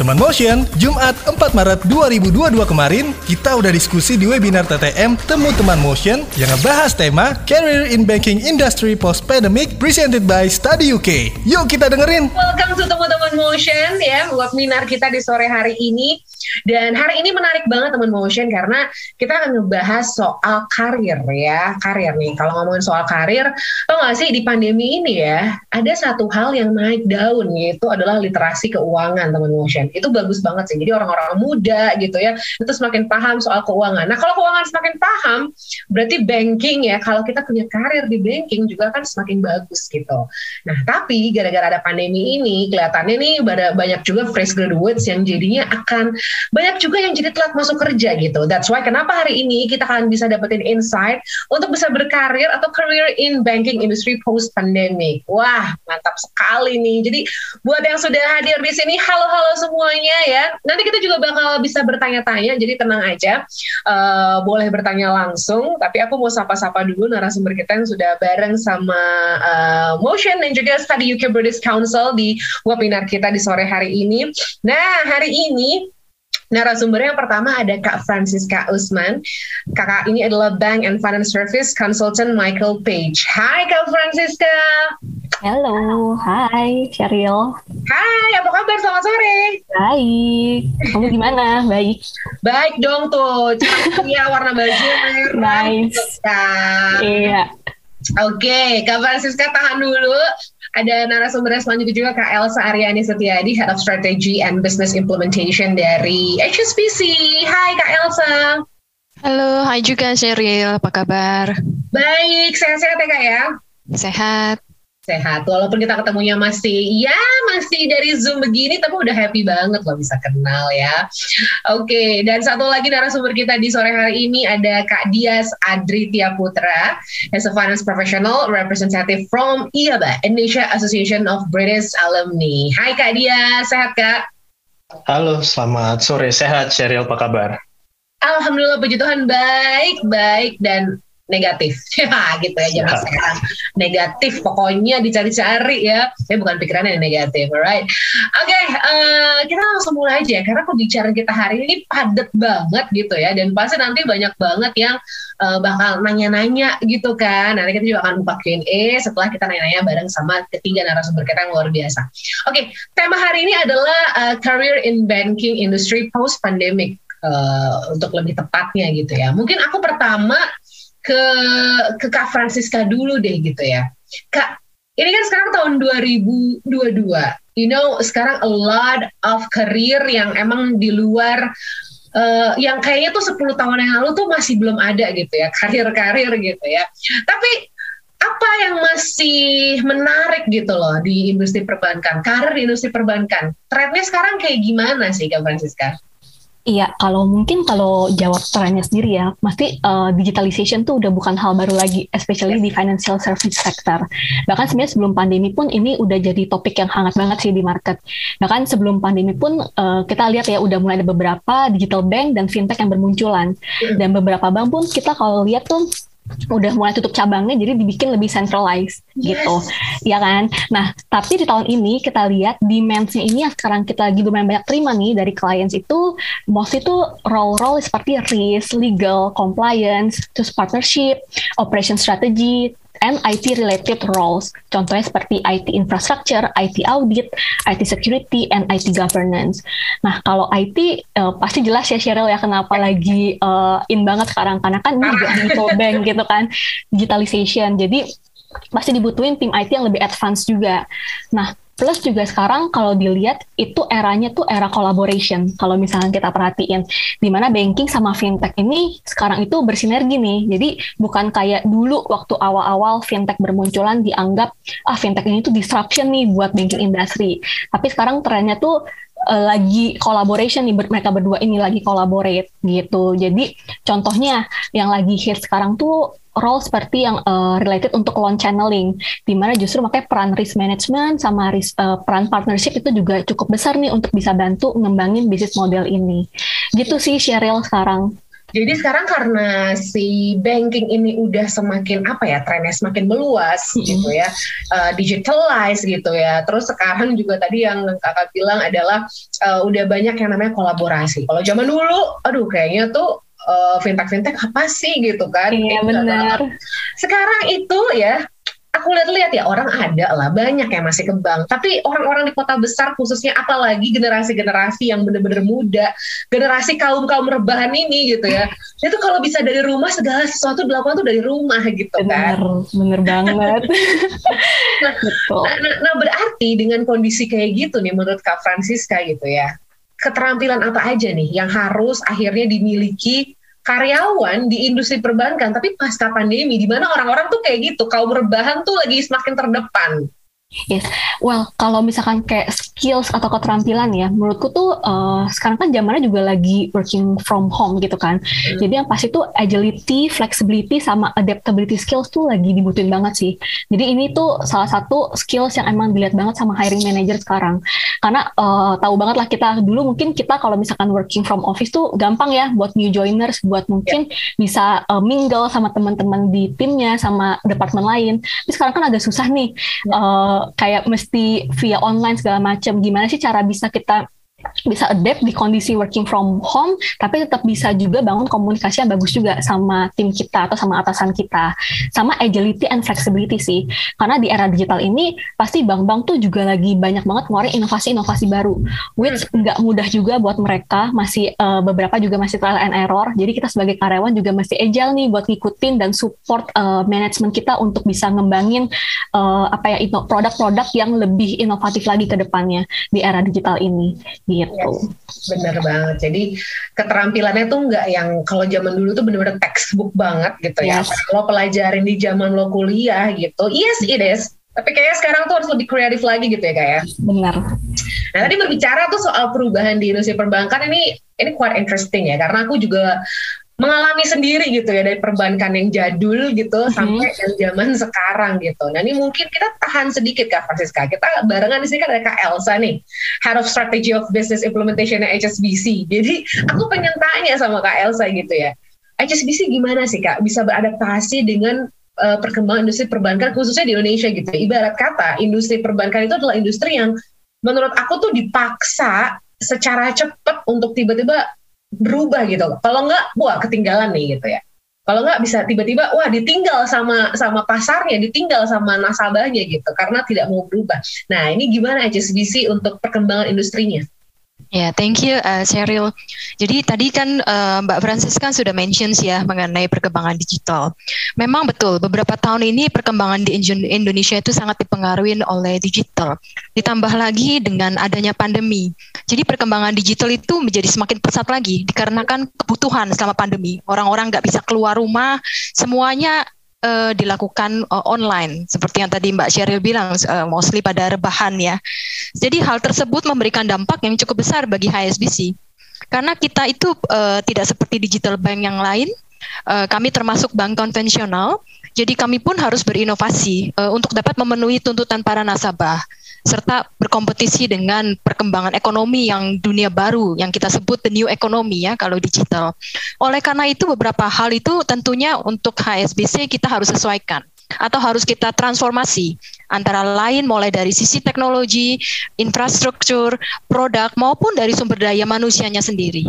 Teman Motion, Jumat 4 Maret 2022 kemarin, kita udah diskusi di webinar TTM Temu Teman Motion yang ngebahas tema Career in Banking Industry Post Pandemic presented by Study UK. Yuk kita dengerin. Welcome to Temu Teman Motion ya, webinar kita di sore hari ini. Dan hari ini menarik banget teman motion karena kita akan ngebahas soal karir ya, karir nih. Kalau ngomongin soal karir, tau gak sih di pandemi ini ya, ada satu hal yang naik daun yaitu adalah literasi keuangan teman motion. Itu bagus banget sih. Jadi orang-orang muda gitu ya, itu semakin paham soal keuangan. Nah kalau keuangan semakin paham, berarti banking ya, kalau kita punya karir di banking juga kan semakin bagus gitu. Nah tapi gara-gara ada pandemi ini, kelihatannya nih banyak juga fresh graduates yang jadinya akan banyak juga yang jadi telat masuk kerja gitu. That's why kenapa hari ini kita akan bisa dapetin insight untuk bisa berkarir atau career in banking industry post pandemic. Wah, mantap sekali nih. Jadi buat yang sudah hadir di sini, halo-halo semuanya ya. Nanti kita juga bakal bisa bertanya-tanya, jadi tenang aja. Uh, boleh bertanya langsung, tapi aku mau sapa-sapa dulu narasumber kita yang sudah bareng sama uh, Motion dan juga Study UK British Council di webinar kita di sore hari ini. Nah, hari ini Narasumbernya yang pertama ada Kak Francisca Usman. Kakak ini adalah Bank and Finance Service Consultant Michael Page. Hai Kak Francisca. Halo, hai Cheryl. Hai, apa kabar? Selamat sore. Baik. Kamu gimana? Baik. Baik dong tuh. Iya, warna baju merah. Nice. Iya. Oke, okay, Kak Francisca tahan dulu. Ada narasumber selanjutnya juga Kak Elsa Aryani Setiadi, Head of Strategy and Business Implementation dari HSBC. Hai Kak Elsa. Halo, hai juga Sheryl, apa kabar? Baik, sehat-sehat ya Kak ya? Sehat sehat. Walaupun kita ketemunya masih ya masih dari Zoom begini, tapi udah happy banget loh bisa kenal ya. Oke, okay, dan satu lagi narasumber kita di sore hari ini ada Kak Dias Adritia Putra, as a finance professional representative from IABA, Indonesia Association of British Alumni. Hai Kak Dias, sehat Kak? Halo, selamat sore. Sehat, Sheryl, apa kabar? Alhamdulillah puji Tuhan baik, baik dan negatif. Ya gitu ya zaman ya. sekarang. Negatif pokoknya dicari-cari ya. Saya bukan pikiran yang negatif alright. Oke okay, uh, eh, kita langsung mulai aja karena pembicaraan kita hari ini padat banget gitu ya. Dan pasti nanti banyak banget yang uh, bakal nanya-nanya gitu kan. Nanti kita juga akan buka Q&A setelah kita nanya-nanya bareng sama ketiga narasumber kita yang luar biasa. Oke okay, tema hari ini adalah uh, career in banking industry post pandemic uh, untuk lebih tepatnya gitu ya. Mungkin aku pertama ke ke Kak Francisca dulu deh gitu ya. Kak, ini kan sekarang tahun 2022. You know, sekarang a lot of career yang emang di luar uh, yang kayaknya tuh 10 tahun yang lalu tuh masih belum ada gitu ya, karir-karir gitu ya. Tapi apa yang masih menarik gitu loh di industri perbankan, karir di industri perbankan? Trennya sekarang kayak gimana sih Kak Francisca? Iya, kalau mungkin kalau jawab trennya sendiri ya, pasti uh, digitalization tuh udah bukan hal baru lagi, especially di financial service sector. Bahkan sebenarnya sebelum pandemi pun ini udah jadi topik yang hangat banget sih di market. Bahkan sebelum pandemi pun uh, kita lihat ya udah mulai ada beberapa digital bank dan fintech yang bermunculan. Hmm. Dan beberapa bank pun kita kalau lihat tuh udah mulai tutup cabangnya jadi dibikin lebih centralized yes. gitu ya kan nah tapi di tahun ini kita lihat demandnya ini yang sekarang kita lagi lumayan banyak terima nih dari clients itu mostly itu role-role seperti risk, legal, compliance, terus partnership, operation strategy, and IT related roles. Contohnya seperti IT infrastructure, IT audit, IT security, and IT governance. Nah, kalau IT uh, pasti jelas ya Cheryl ya kenapa lagi uh, in banget sekarang karena kan ini juga digital bank gitu kan, digitalization. Jadi pasti dibutuhin tim IT yang lebih advance juga. Nah, Plus juga sekarang kalau dilihat itu eranya tuh era collaboration. Kalau misalnya kita perhatiin, di mana banking sama fintech ini sekarang itu bersinergi nih. Jadi bukan kayak dulu waktu awal-awal fintech bermunculan dianggap ah fintech ini tuh disruption nih buat banking industry. Tapi sekarang trennya tuh uh, lagi collaboration nih mereka berdua ini lagi collaborate gitu. Jadi contohnya yang lagi hit sekarang tuh role seperti yang uh, related untuk loan channeling, di mana justru makanya peran risk management sama risk, uh, peran partnership itu juga cukup besar nih untuk bisa bantu ngembangin bisnis model ini. Gitu sih Cheryl sekarang. Jadi sekarang karena si banking ini udah semakin apa ya trennya semakin meluas mm -hmm. gitu ya, uh, digitalize gitu ya. Terus sekarang juga tadi yang kakak bilang adalah uh, udah banyak yang namanya kolaborasi. Kalau zaman dulu, aduh kayaknya tuh uh, fintech fintech apa sih gitu kan? Iya benar. Sekarang itu ya aku lihat-lihat ya orang ada lah banyak yang masih kembang tapi orang-orang di kota besar khususnya apalagi generasi-generasi yang benar-benar muda generasi kaum kaum rebahan ini gitu ya itu kalau bisa dari rumah segala sesuatu dilakukan tuh dari rumah gitu bener, kan bener banget nah, nah, nah, nah berarti dengan kondisi kayak gitu nih menurut Kak Francisca gitu ya keterampilan apa aja nih yang harus akhirnya dimiliki karyawan di industri perbankan tapi pasca pandemi di mana orang-orang tuh kayak gitu kaum rebahan tuh lagi semakin terdepan Yes, well kalau misalkan kayak skills atau keterampilan ya, menurutku tuh uh, sekarang kan zamannya juga lagi working from home gitu kan. Hmm. Jadi yang pasti tuh agility, flexibility sama adaptability skills tuh lagi dibutuhin banget sih. Jadi ini tuh salah satu skills yang emang dilihat banget sama hiring manager sekarang. Karena uh, tahu banget lah kita dulu mungkin kita kalau misalkan working from office tuh gampang ya buat new joiners, buat mungkin yeah. bisa uh, mingle sama teman-teman di timnya, sama departemen lain. Tapi sekarang kan agak susah nih. Yeah. Uh, kayak mesti via online segala macam. Gimana sih cara bisa kita bisa adapt di kondisi working from home, tapi tetap bisa juga bangun komunikasi yang bagus juga sama tim kita atau sama atasan kita. Sama agility and flexibility sih. Karena di era digital ini pasti bank-bank tuh juga lagi banyak banget ngeluarin inovasi-inovasi baru. Which nggak mudah juga buat mereka, masih uh, beberapa juga masih trial and error. Jadi kita sebagai karyawan juga masih agile nih buat ngikutin dan support uh, manajemen kita untuk bisa ngembangin uh, apa ya produk-produk yang lebih inovatif lagi ke depannya di era digital ini gitu. Yes, bener banget. Jadi keterampilannya tuh nggak yang kalau zaman dulu tuh bener-bener textbook banget gitu ya. yes. ya. Kalau pelajarin di zaman lo kuliah gitu, yes it is. Tapi kayaknya sekarang tuh harus lebih kreatif lagi gitu ya kayak. Ya. Benar. Nah tadi berbicara tuh soal perubahan di industri perbankan ini ini quite interesting ya karena aku juga mengalami sendiri gitu ya dari perbankan yang jadul gitu mm-hmm. sampai yang zaman sekarang gitu. Nah ini mungkin kita tahan sedikit Kak Francisca. Kita barengan di sini kan ada Kak Elsa nih, Head of Strategy of Business Implementation HSBC. Jadi aku pengen tanya sama Kak Elsa gitu ya. HSBC gimana sih Kak bisa beradaptasi dengan uh, perkembangan industri perbankan khususnya di Indonesia gitu. Ibarat kata industri perbankan itu adalah industri yang menurut aku tuh dipaksa secara cepat untuk tiba-tiba berubah gitu Kalau nggak, wah ketinggalan nih gitu ya. Kalau nggak bisa tiba-tiba, wah ditinggal sama sama pasarnya, ditinggal sama nasabahnya gitu, karena tidak mau berubah. Nah ini gimana HSBC untuk perkembangan industrinya? Ya, yeah, thank you, uh, Cheryl. Jadi tadi kan uh, Mbak Francis kan sudah mention ya mengenai perkembangan digital. Memang betul, beberapa tahun ini perkembangan di Indonesia itu sangat dipengaruhi oleh digital. Ditambah lagi dengan adanya pandemi. Jadi perkembangan digital itu menjadi semakin pesat lagi dikarenakan kebutuhan selama pandemi. Orang-orang nggak bisa keluar rumah, semuanya uh, dilakukan uh, online seperti yang tadi Mbak Sheryl bilang uh, mostly pada rebahan ya. Jadi hal tersebut memberikan dampak yang cukup besar bagi HSBC karena kita itu uh, tidak seperti digital bank yang lain. Uh, kami termasuk bank konvensional, jadi kami pun harus berinovasi uh, untuk dapat memenuhi tuntutan para nasabah serta berkompetisi dengan perkembangan ekonomi yang dunia baru yang kita sebut the new economy ya kalau digital. Oleh karena itu beberapa hal itu tentunya untuk HSBC kita harus sesuaikan atau harus kita transformasi antara lain mulai dari sisi teknologi, infrastruktur, produk maupun dari sumber daya manusianya sendiri.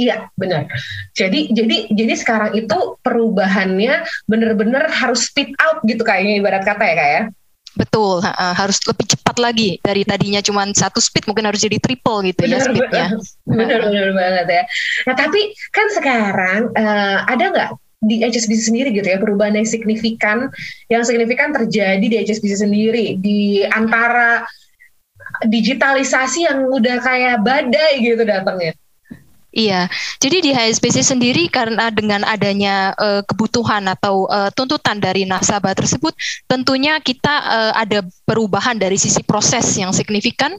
Iya, benar. Jadi jadi jadi sekarang itu perubahannya benar-benar harus speed out gitu kayaknya ibarat kata ya kayak. Ya? Betul, uh, harus lebih cepat lagi dari tadinya cuma satu speed mungkin harus jadi triple gitu bener, ya speednya. Benar-benar banget ya. Nah tapi kan sekarang uh, ada nggak di HSBC sendiri gitu ya perubahan yang signifikan yang signifikan terjadi di HSBC sendiri di antara digitalisasi yang udah kayak badai gitu datangnya. Iya, jadi di HSBC sendiri karena dengan adanya uh, kebutuhan atau uh, tuntutan dari nasabah tersebut, tentunya kita uh, ada perubahan dari sisi proses yang signifikan,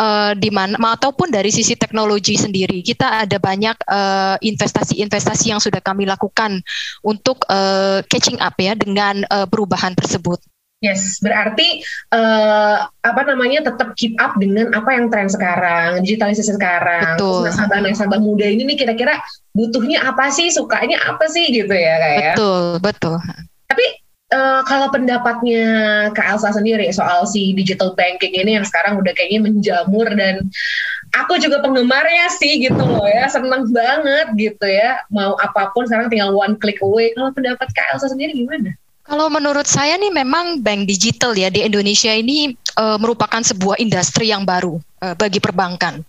uh, di mana ataupun dari sisi teknologi sendiri. Kita ada banyak investasi-investasi uh, yang sudah kami lakukan untuk uh, catching up ya dengan uh, perubahan tersebut. Yes, berarti uh, apa namanya tetap keep up dengan apa yang tren sekarang, digitalisasi sekarang. Nasabah-nasabah muda ini nih kira-kira butuhnya apa sih, sukanya apa sih gitu ya kayak. Ya? Betul, betul. Tapi uh, kalau pendapatnya Kak Elsa sendiri soal si digital banking ini yang sekarang udah kayaknya menjamur dan aku juga penggemarnya sih gitu loh ya, seneng banget gitu ya. Mau apa pun sekarang tinggal one click away. Kalau pendapat Kak Elsa sendiri gimana? Kalau menurut saya nih memang bank digital ya di Indonesia ini uh, merupakan sebuah industri yang baru uh, bagi perbankan.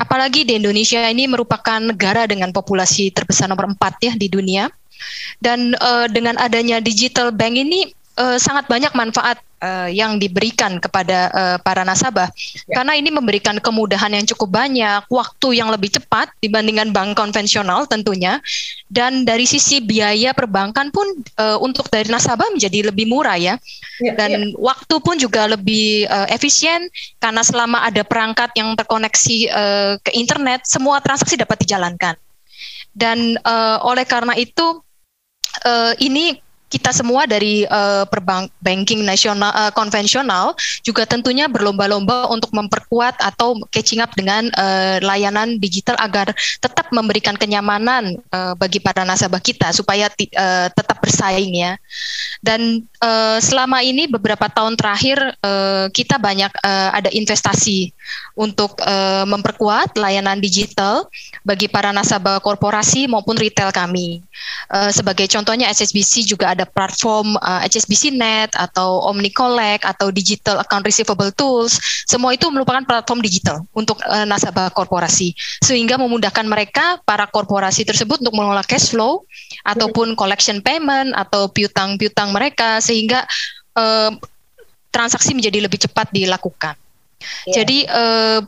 Apalagi di Indonesia ini merupakan negara dengan populasi terbesar nomor empat ya di dunia. Dan uh, dengan adanya digital bank ini uh, sangat banyak manfaat uh, yang diberikan kepada uh, para nasabah ya. karena ini memberikan kemudahan yang cukup banyak, waktu yang lebih cepat dibandingkan bank konvensional tentunya dan dari sisi biaya perbankan pun uh, untuk dari nasabah menjadi lebih murah ya. ya dan ya. waktu pun juga lebih uh, efisien karena selama ada perangkat yang terkoneksi uh, ke internet semua transaksi dapat dijalankan. Dan uh, oleh karena itu uh, ini kita semua dari uh, perbank banking nasional uh, konvensional juga tentunya berlomba-lomba untuk memperkuat atau catching up dengan uh, layanan digital agar tetap memberikan kenyamanan uh, bagi para nasabah kita supaya uh, tetap bersaing ya. Dan uh, selama ini beberapa tahun terakhir uh, kita banyak uh, ada investasi untuk uh, memperkuat layanan digital bagi para nasabah korporasi maupun retail kami. Uh, sebagai contohnya SSBC juga ada platform uh, HSBC Net atau OmniCollect atau Digital Account Receivable Tools. Semua itu merupakan platform digital untuk uh, nasabah korporasi sehingga memudahkan mereka para korporasi tersebut untuk mengelola cash flow ataupun collection payment atau piutang-piutang mereka sehingga uh, transaksi menjadi lebih cepat dilakukan. Yeah. Jadi uh,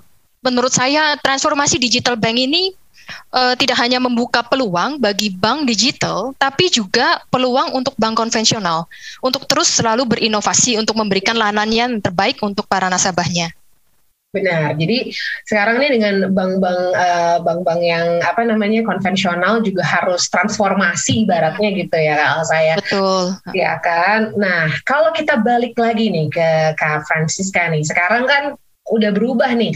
menurut saya transformasi digital bank ini uh, tidak hanya membuka peluang bagi bank digital, tapi juga peluang untuk bank konvensional untuk terus selalu berinovasi untuk memberikan layanan yang terbaik untuk para nasabahnya. Benar. Jadi sekarang ini dengan bank-bank uh, bank-bank yang apa namanya konvensional juga harus transformasi ibaratnya gitu ya kalau saya. Betul. Ya kan. Nah, kalau kita balik lagi nih ke Kak Francisca nih. Sekarang kan udah berubah nih.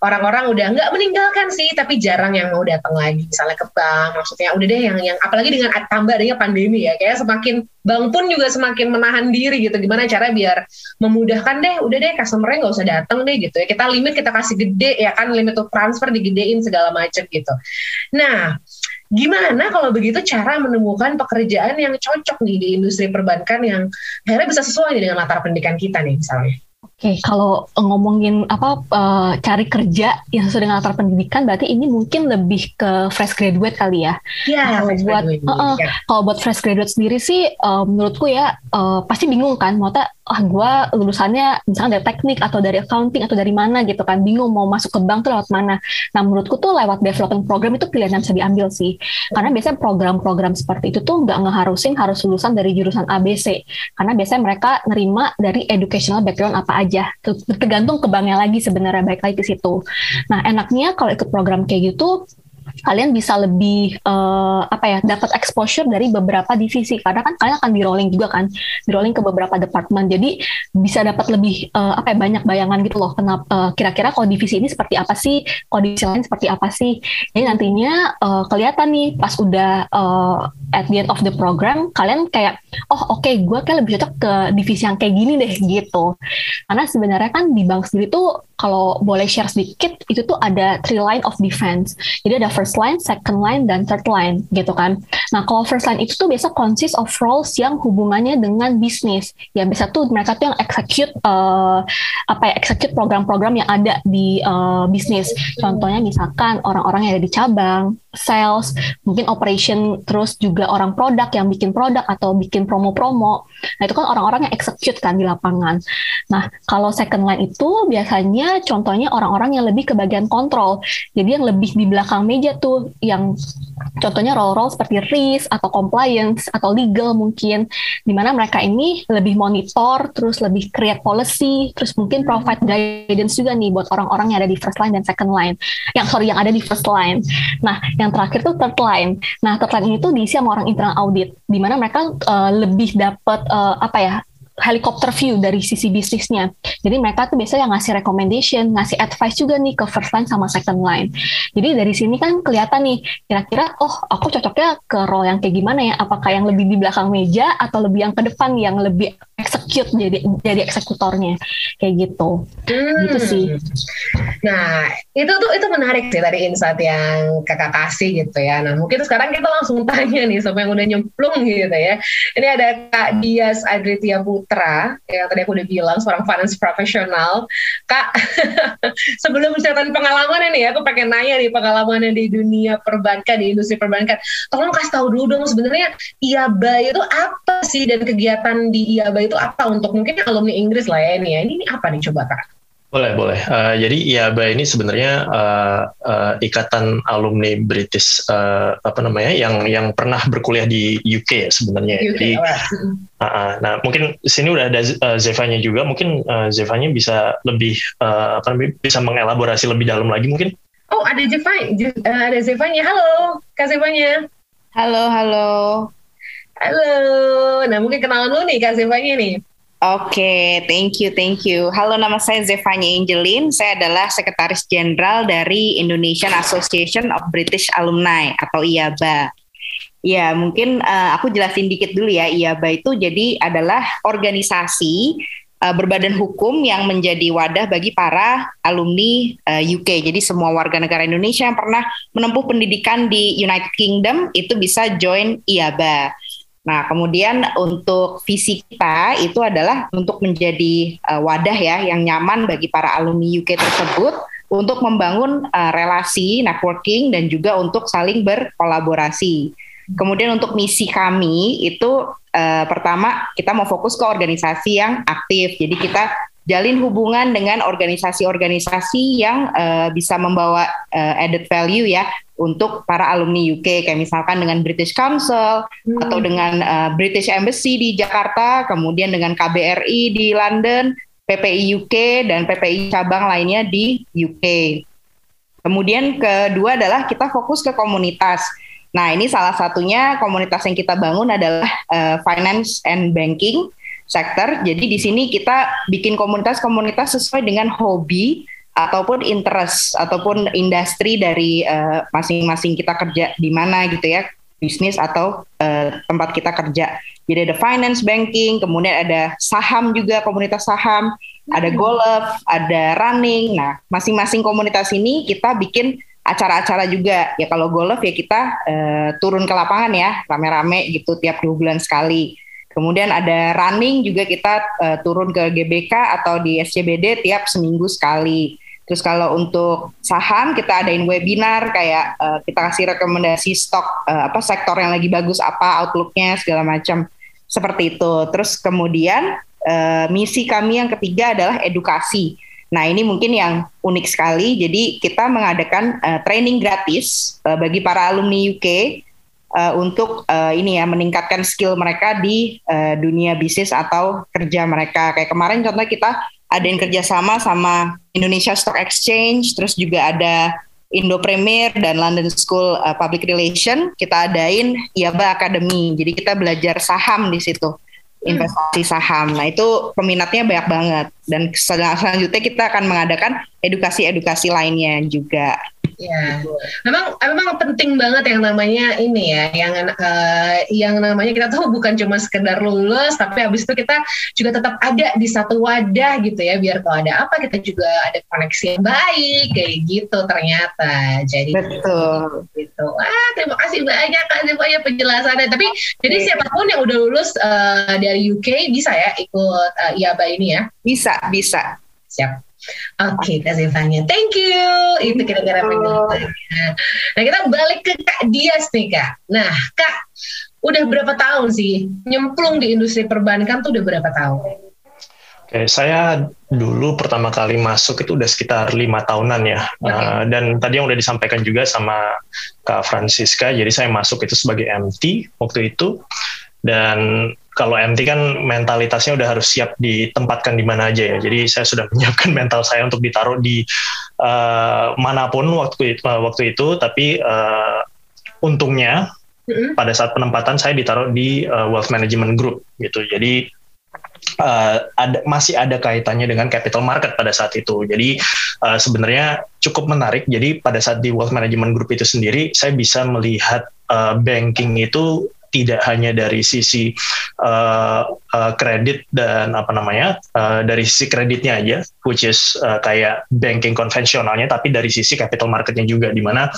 Orang-orang udah nggak meninggalkan sih, tapi jarang yang mau datang lagi misalnya ke bank. Maksudnya udah deh yang yang apalagi dengan tambah adanya pandemi ya, kayak semakin bank pun juga semakin menahan diri gitu. Gimana cara biar memudahkan deh, udah deh customernya nggak usah datang deh gitu ya. Kita limit kita kasih gede ya kan, limit untuk transfer digedein segala macam gitu. Nah, gimana kalau begitu cara menemukan pekerjaan yang cocok nih di industri perbankan yang akhirnya bisa sesuai dengan latar pendidikan kita nih misalnya? Oke, okay, kalau ngomongin apa uh, cari kerja yang sesuai dengan latar pendidikan, berarti ini mungkin lebih ke fresh graduate kali ya. Iya. Yeah, buat uh, uh, yeah. kalau buat fresh graduate sendiri sih, uh, menurutku ya uh, pasti bingung kan, mau tak ah gue lulusannya misalnya dari teknik atau dari accounting atau dari mana gitu kan bingung mau masuk ke bank tuh lewat mana. Nah menurutku tuh lewat development program itu pilihan yang bisa diambil sih. Karena biasanya program-program seperti itu tuh nggak ngeharusin harus lulusan dari jurusan ABC karena biasanya mereka nerima dari educational background apa aja. Tergantung ke banknya lagi sebenarnya baik lagi di situ. Nah enaknya kalau ikut program kayak gitu kalian bisa lebih uh, apa ya dapat exposure dari beberapa divisi. Karena kan kalian akan di rolling juga kan di rolling ke beberapa departemen. Jadi bisa dapat lebih uh, apa ya banyak bayangan gitu loh. Kenapa uh, kira-kira kalau divisi ini seperti apa sih? Divisi lain seperti apa sih? Jadi nantinya uh, kelihatan nih pas udah uh, at the end of the program kalian kayak oh oke okay, gue kayak lebih cocok ke divisi yang kayak gini deh gitu. Karena sebenarnya kan di bank sendiri tuh kalau boleh share sedikit itu tuh ada three line of defense. Jadi ada first line, second line, dan third line gitu kan. Nah kalau first line itu tuh biasa consist of roles yang hubungannya dengan bisnis. Ya biasa tuh mereka tuh yang execute uh, apa ya execute program-program yang ada di uh, bisnis. Contohnya misalkan orang-orang yang ada di cabang, sales, mungkin operation, terus juga orang produk yang bikin produk atau bikin promo-promo. Nah itu kan orang-orang yang execute kan di lapangan. Nah kalau second line itu biasanya contohnya orang-orang yang lebih ke bagian kontrol. Jadi yang lebih di belakang meja tuh yang contohnya role-role seperti risk atau compliance atau legal mungkin di mana mereka ini lebih monitor terus lebih create policy terus mungkin provide guidance juga nih buat orang-orang yang ada di first line dan second line yang sorry yang ada di first line nah yang terakhir tuh third line. Nah third line ini tuh diisi sama orang internal audit di mana mereka uh, lebih dapat uh, apa ya helikopter view dari sisi bisnisnya. Jadi mereka tuh biasanya ngasih recommendation, ngasih advice juga nih ke first line sama second line. Jadi dari sini kan kelihatan nih, kira-kira oh aku cocoknya ke role yang kayak gimana ya? Apakah yang lebih di belakang meja atau lebih yang ke depan yang lebih execute jadi jadi eksekutornya kayak gitu. Hmm. Gitu sih. Nah, itu tuh itu menarik sih tadi insight yang kakak kasih gitu ya. Nah, mungkin sekarang kita langsung tanya nih sama yang udah nyemplung gitu ya. Ini ada Kak Dias Adritia Putra yang tadi aku udah bilang seorang finance profesional. Kak, sebelum menceritakan pengalaman ini ya, aku pengen nanya nih pengalamannya di dunia perbankan, di industri perbankan. Tolong kasih tahu dulu dong sebenarnya IABA itu apa sih dan kegiatan di IABA itu apa untuk mungkin alumni Inggris lah ya ini ya. Ini, ini apa nih coba Kak? Boleh, boleh. Uh, jadi IABA ini sebenarnya uh, uh, ikatan alumni British uh, apa namanya yang yang pernah berkuliah di UK sebenarnya. UK, jadi, uh, uh, nah mungkin sini udah ada uh, Zevanya juga. Mungkin uh, Zevanya bisa lebih uh, apa namanya bisa mengelaborasi lebih dalam lagi mungkin. Oh ada Zeva, uh, ada Zevanya. Halo, Kak Zevanya. Halo, halo. Halo. Nah mungkin kenalan dulu nih Kak Zevanya nih. Oke, okay, thank you, thank you. Halo, nama saya Zevanya Angelin. Saya adalah Sekretaris Jenderal dari Indonesian Association of British Alumni atau IABA. Ya, mungkin uh, aku jelasin dikit dulu ya. IABA itu jadi adalah organisasi uh, berbadan hukum yang menjadi wadah bagi para alumni uh, eh, UK. Jadi semua warga negara Indonesia yang pernah menempuh pendidikan di United Kingdom itu bisa join IABA. Nah, kemudian untuk visi kita itu adalah untuk menjadi uh, wadah ya yang nyaman bagi para alumni UK tersebut untuk membangun uh, relasi networking dan juga untuk saling berkolaborasi. Kemudian untuk misi kami itu uh, pertama kita mau fokus ke organisasi yang aktif. Jadi kita jalin hubungan dengan organisasi-organisasi yang uh, bisa membawa uh, added value ya untuk para alumni UK kayak misalkan dengan British Council hmm. atau dengan uh, British Embassy di Jakarta, kemudian dengan KBRI di London, PPI UK dan PPI cabang lainnya di UK. Kemudian kedua adalah kita fokus ke komunitas. Nah, ini salah satunya komunitas yang kita bangun adalah uh, finance and banking sector. Jadi di sini kita bikin komunitas-komunitas sesuai dengan hobi ataupun interest ataupun industri dari eh, masing-masing uh, kita kerja di mana gitu ya bisnis atau uh, tempat kita kerja. Jadi ada finance banking, kemudian ada saham juga komunitas saham, ada hmm. golf, ada running. Nah, masing-masing komunitas ini kita bikin acara-acara juga. Ya kalau golf ya kita uh, turun ke lapangan ya, rame-rame gitu tiap dua bulan sekali. Kemudian ada running juga kita uh, turun ke GBK atau di SCBD tiap seminggu sekali. Terus kalau untuk saham kita adain webinar kayak uh, kita kasih rekomendasi stok uh, apa sektor yang lagi bagus apa outlooknya segala macam seperti itu. Terus kemudian uh, misi kami yang ketiga adalah edukasi. Nah ini mungkin yang unik sekali. Jadi kita mengadakan uh, training gratis uh, bagi para alumni UK uh, untuk uh, ini ya meningkatkan skill mereka di uh, dunia bisnis atau kerja mereka. Kayak kemarin contohnya kita ada yang kerjasama sama Indonesia Stock Exchange, terus juga ada Indo Premier dan London School uh, Public Relation. Kita adain IABA Academy. Jadi kita belajar saham di situ, investasi saham. Nah itu peminatnya banyak banget. Dan selanjutnya kita akan mengadakan edukasi-edukasi lainnya juga. Ya, memang memang penting banget yang namanya ini ya, yang uh, yang namanya kita tahu bukan cuma sekedar lulus, tapi habis itu kita juga tetap ada di satu wadah gitu ya, biar kalau ada apa kita juga ada koneksi yang baik kayak gitu ternyata. Jadi betul. Gitu. Wah, terima kasih banyak kak banyak penjelasannya. Tapi jadi siapa pun yang udah lulus uh, dari UK bisa ya ikut uh, IABA ini ya? Bisa, bisa. Siap. Oke, okay, Kak Zevanya. Thank you. Itu kira-kira penjelasannya. Nah, kita balik ke Kak Dias nih, Kak. Nah, Kak, udah berapa tahun sih nyemplung di industri perbankan tuh udah berapa tahun? Oke, saya dulu pertama kali masuk itu udah sekitar lima tahunan ya. Okay. Uh, dan tadi yang udah disampaikan juga sama Kak Francisca, jadi saya masuk itu sebagai MT waktu itu. Dan kalau MT kan mentalitasnya udah harus siap ditempatkan di mana aja ya. Jadi saya sudah menyiapkan mental saya untuk ditaruh di uh, mana pun waktu itu, uh, waktu itu. Tapi uh, untungnya mm-hmm. pada saat penempatan saya ditaruh di uh, wealth management group gitu. Jadi uh, ada masih ada kaitannya dengan capital market pada saat itu. Jadi uh, sebenarnya cukup menarik. Jadi pada saat di wealth management group itu sendiri, saya bisa melihat uh, banking itu tidak hanya dari sisi uh, uh, kredit dan apa namanya uh, dari sisi kreditnya aja, which is uh, kayak banking konvensionalnya, tapi dari sisi capital marketnya juga, di mana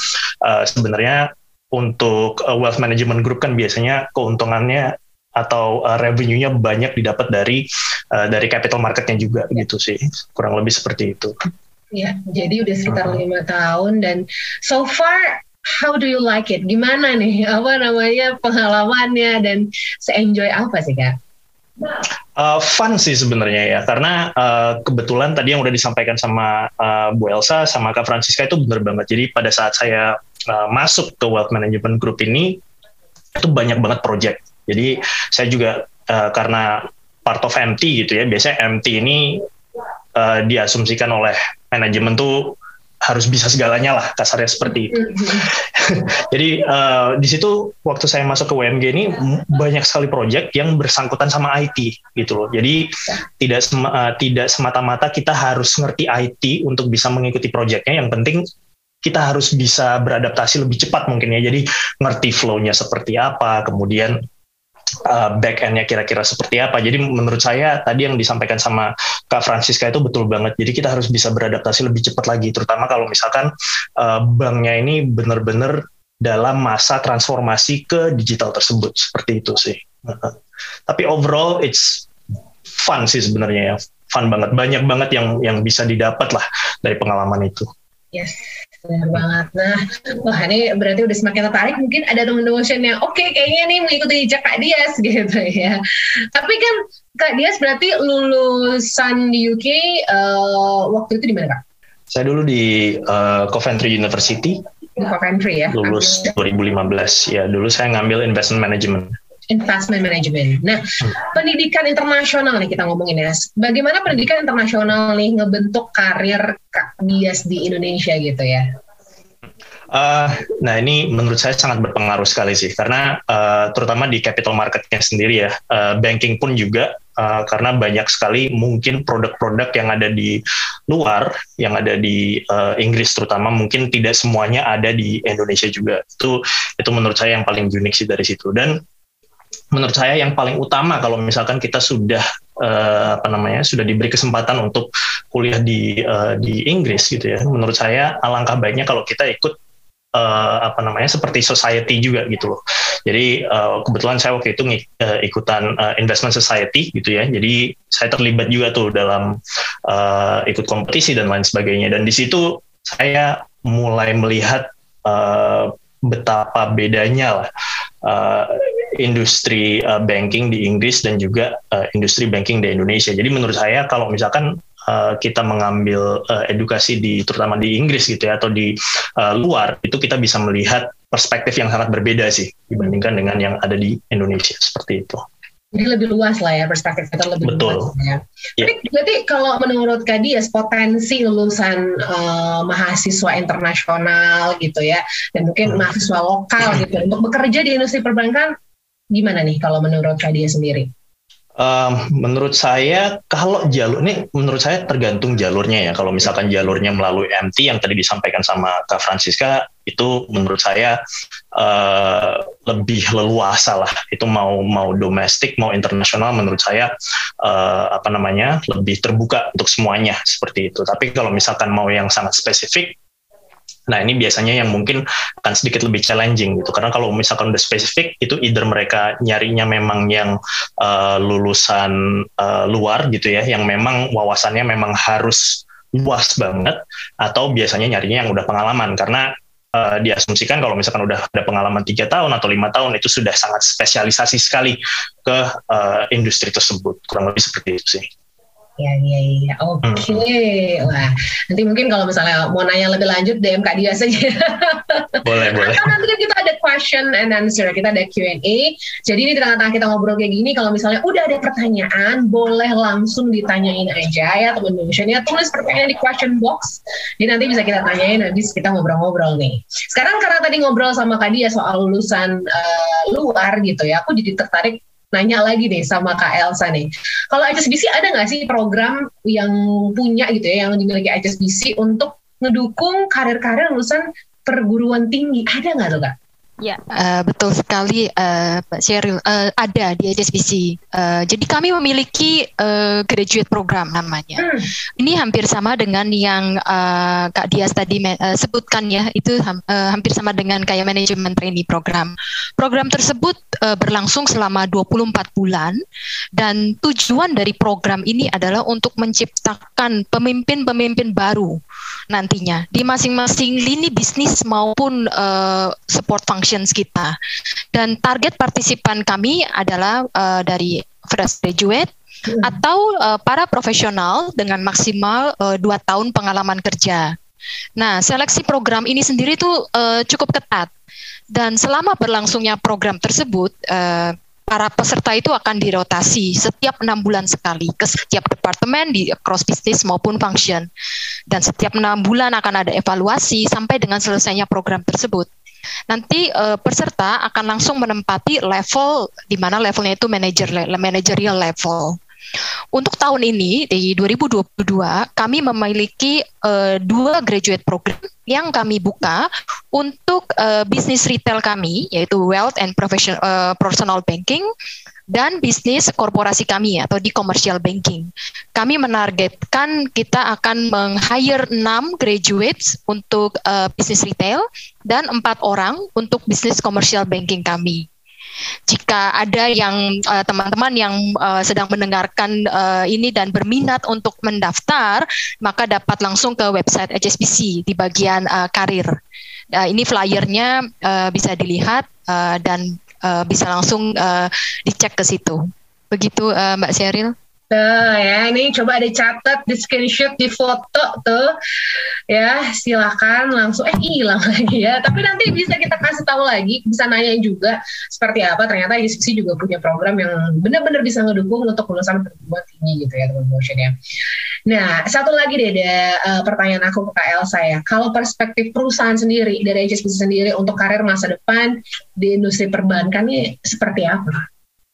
uh, sebenarnya untuk uh, wealth management group kan biasanya keuntungannya atau uh, revenue-nya banyak didapat dari uh, dari capital marketnya juga gitu sih kurang lebih seperti itu. Ya, jadi udah sekitar lima uh -huh. tahun dan so far how do you like it? Gimana nih apa namanya pengalamannya dan se-enjoy apa sih kak? Uh, fun sih sebenarnya ya karena uh, kebetulan tadi yang udah disampaikan sama uh, Bu Elsa sama Kak Francisca itu benar banget. Jadi pada saat saya uh, masuk ke Wealth Management Group ini itu banyak banget project. Jadi saya juga uh, karena part of MT gitu ya. Biasanya MT ini uh, diasumsikan oleh manajemen tuh harus bisa segalanya lah kasarnya seperti itu. Jadi uh, di situ waktu saya masuk ke WMG ini banyak sekali proyek yang bersangkutan sama IT gitu loh. Jadi tidak sem uh, tidak semata-mata kita harus ngerti IT untuk bisa mengikuti proyeknya. Yang penting kita harus bisa beradaptasi lebih cepat mungkin ya. Jadi ngerti flow-nya seperti apa, kemudian uh, back end-nya kira-kira seperti apa. Jadi menurut saya tadi yang disampaikan sama Kak Francisca itu betul banget. Jadi kita harus bisa beradaptasi lebih cepat lagi, terutama kalau misalkan uh, banknya ini benar-benar dalam masa transformasi ke digital tersebut seperti itu sih. Tapi overall it's fun sih sebenarnya ya, fun banget. Banyak banget yang yang bisa didapat lah dari pengalaman itu. Yes, benar banget. Nah, wah ini berarti udah semakin tertarik. Mungkin ada teman-teman yang oke okay, kayaknya nih mengikuti jejak Kak Dias gitu ya. Tapi kan Kak Dias berarti lulusan di UK uh, eh, waktu itu di mana Kak? Saya dulu di uh, Coventry University. Di Coventry ya? Lulus Ambil. 2015. Ya, dulu saya ngambil investment management investment management. Nah, hmm. pendidikan internasional nih kita ngomongin ya. Bagaimana pendidikan internasional nih ngebentuk karir Kak Dias di Indonesia gitu ya? Uh, nah ini menurut saya sangat berpengaruh sekali sih karena uh, terutama di capital marketnya sendiri ya uh, banking pun juga uh, karena banyak sekali mungkin produk-produk yang ada di luar yang ada di uh, Inggris terutama mungkin tidak semuanya ada di Indonesia juga itu itu menurut saya yang paling unik sih dari situ dan menurut saya yang paling utama kalau misalkan kita sudah uh, apa namanya sudah diberi kesempatan untuk kuliah di uh, di Inggris gitu ya. Menurut saya alangkah baiknya kalau kita ikut uh, apa namanya seperti society juga gitu loh. Jadi uh, kebetulan saya waktu itu uh, ikutan uh, investment society gitu ya. Jadi saya terlibat juga tuh dalam uh, ikut kompetisi dan lain sebagainya. Dan di situ saya mulai melihat uh, betapa bedanya lah uh, industri uh, banking di Inggris dan juga uh, industri banking di Indonesia. Jadi menurut saya kalau misalkan uh, kita mengambil uh, edukasi di terutama di Inggris gitu ya atau di uh, luar itu kita bisa melihat perspektif yang sangat berbeda sih dibandingkan dengan yang ada di Indonesia seperti itu. Jadi lebih luas lah ya perspektif kita lebih Betul. luas ya. Yeah. Tapi berarti kalau menurut Kadias potensi lulusan uh, mahasiswa internasional gitu ya dan mungkin hmm. mahasiswa lokal gitu untuk bekerja di industri perbankan Gimana nih kalau menurut Kak dia sendiri? Um, menurut saya kalau jalur ini menurut saya tergantung jalurnya ya. Kalau misalkan jalurnya melalui MT yang tadi disampaikan sama Kak Francisca itu menurut saya uh, lebih leluasa lah. Itu mau mau domestik mau internasional menurut saya uh, apa namanya lebih terbuka untuk semuanya seperti itu. Tapi kalau misalkan mau yang sangat spesifik Nah ini biasanya yang mungkin akan sedikit lebih challenging gitu. Karena kalau misalkan udah spesifik itu either mereka nyarinya memang yang uh, lulusan uh, luar gitu ya yang memang wawasannya memang harus luas banget atau biasanya nyarinya yang udah pengalaman. Karena uh, diasumsikan kalau misalkan udah ada pengalaman tiga tahun atau lima tahun itu sudah sangat spesialisasi sekali ke uh, industri tersebut. Kurang lebih seperti itu sih. Ya, ya, ya. Oke. Okay. Hmm. Wah, nanti mungkin kalau misalnya mau nanya lebih lanjut DM Kak Dia saja. Boleh, boleh. Atau nanti kan kita ada question and answer, kita ada Q&A. Jadi ini di tengah-tengah kita ngobrol kayak gini, kalau misalnya udah ada pertanyaan, boleh langsung ditanyain aja ya teman-teman. Ya tulis pertanyaan di question box. Jadi nanti bisa kita tanyain, nanti kita ngobrol-ngobrol nih. Sekarang karena tadi ngobrol sama Kak Dia soal lulusan uh, luar gitu ya, aku jadi tertarik nanya lagi deh sama Kak Elsa nih. Kalau HSBC ada nggak sih program yang punya gitu ya, yang dimiliki HSBC untuk ngedukung karir-karir lulusan perguruan tinggi? Ada nggak tuh Kak? Ya, uh, betul sekali uh, Pak Sheryl. Uh, ada di HSBC. Uh, jadi kami memiliki uh, graduate program namanya. Hmm. Ini hampir sama dengan yang uh, Kak Dias tadi uh, sebutkan ya. Itu uh, hampir sama dengan kayak manajemen trainee program. Program tersebut uh, berlangsung selama 24 bulan dan tujuan dari program ini adalah untuk menciptakan pemimpin-pemimpin baru nantinya di masing-masing lini bisnis maupun uh, support function operations kita. Dan target partisipan kami adalah uh, dari fresh graduate hmm. atau uh, para profesional dengan maksimal uh, dua tahun pengalaman kerja. Nah, seleksi program ini sendiri tuh uh, cukup ketat. Dan selama berlangsungnya program tersebut, uh, para peserta itu akan dirotasi setiap enam bulan sekali ke setiap departemen di cross business maupun function. Dan setiap enam bulan akan ada evaluasi sampai dengan selesainya program tersebut nanti uh, peserta akan langsung menempati level di mana levelnya itu manager managerial level. Untuk tahun ini di 2022 kami memiliki uh, dua graduate program yang kami buka untuk uh, bisnis retail kami yaitu wealth and professional uh, personal banking dan bisnis korporasi kami atau di commercial banking. Kami menargetkan kita akan meng-hire 6 graduates untuk uh, bisnis retail dan empat orang untuk bisnis commercial banking kami. Jika ada yang eh, teman-teman uh, yang uh, sedang mendengarkan uh, ini dan berminat untuk mendaftar, maka dapat langsung ke website HSBC di bagian uh, karir. Uh, ini flyernya uh, bisa dilihat uh, dan uh, bisa langsung uh, dicek ke situ. Begitu uh, Mbak Sheryl. Nah ya ini coba dicatat, di screenshot, di foto tuh ya silahkan langsung eh hilang lagi ya. Tapi nanti bisa kita kasih tahu lagi, bisa nanya juga seperti apa. Ternyata ISPC juga punya program yang benar-benar bisa ngedukung untuk lulusan perguruan tinggi gitu ya teman-teman ya. Nah satu lagi deh ada uh, pertanyaan aku ke Kak Elsa ya. Kalau perspektif perusahaan sendiri dari HSBC sendiri untuk karir masa depan di industri perbankan ini seperti apa?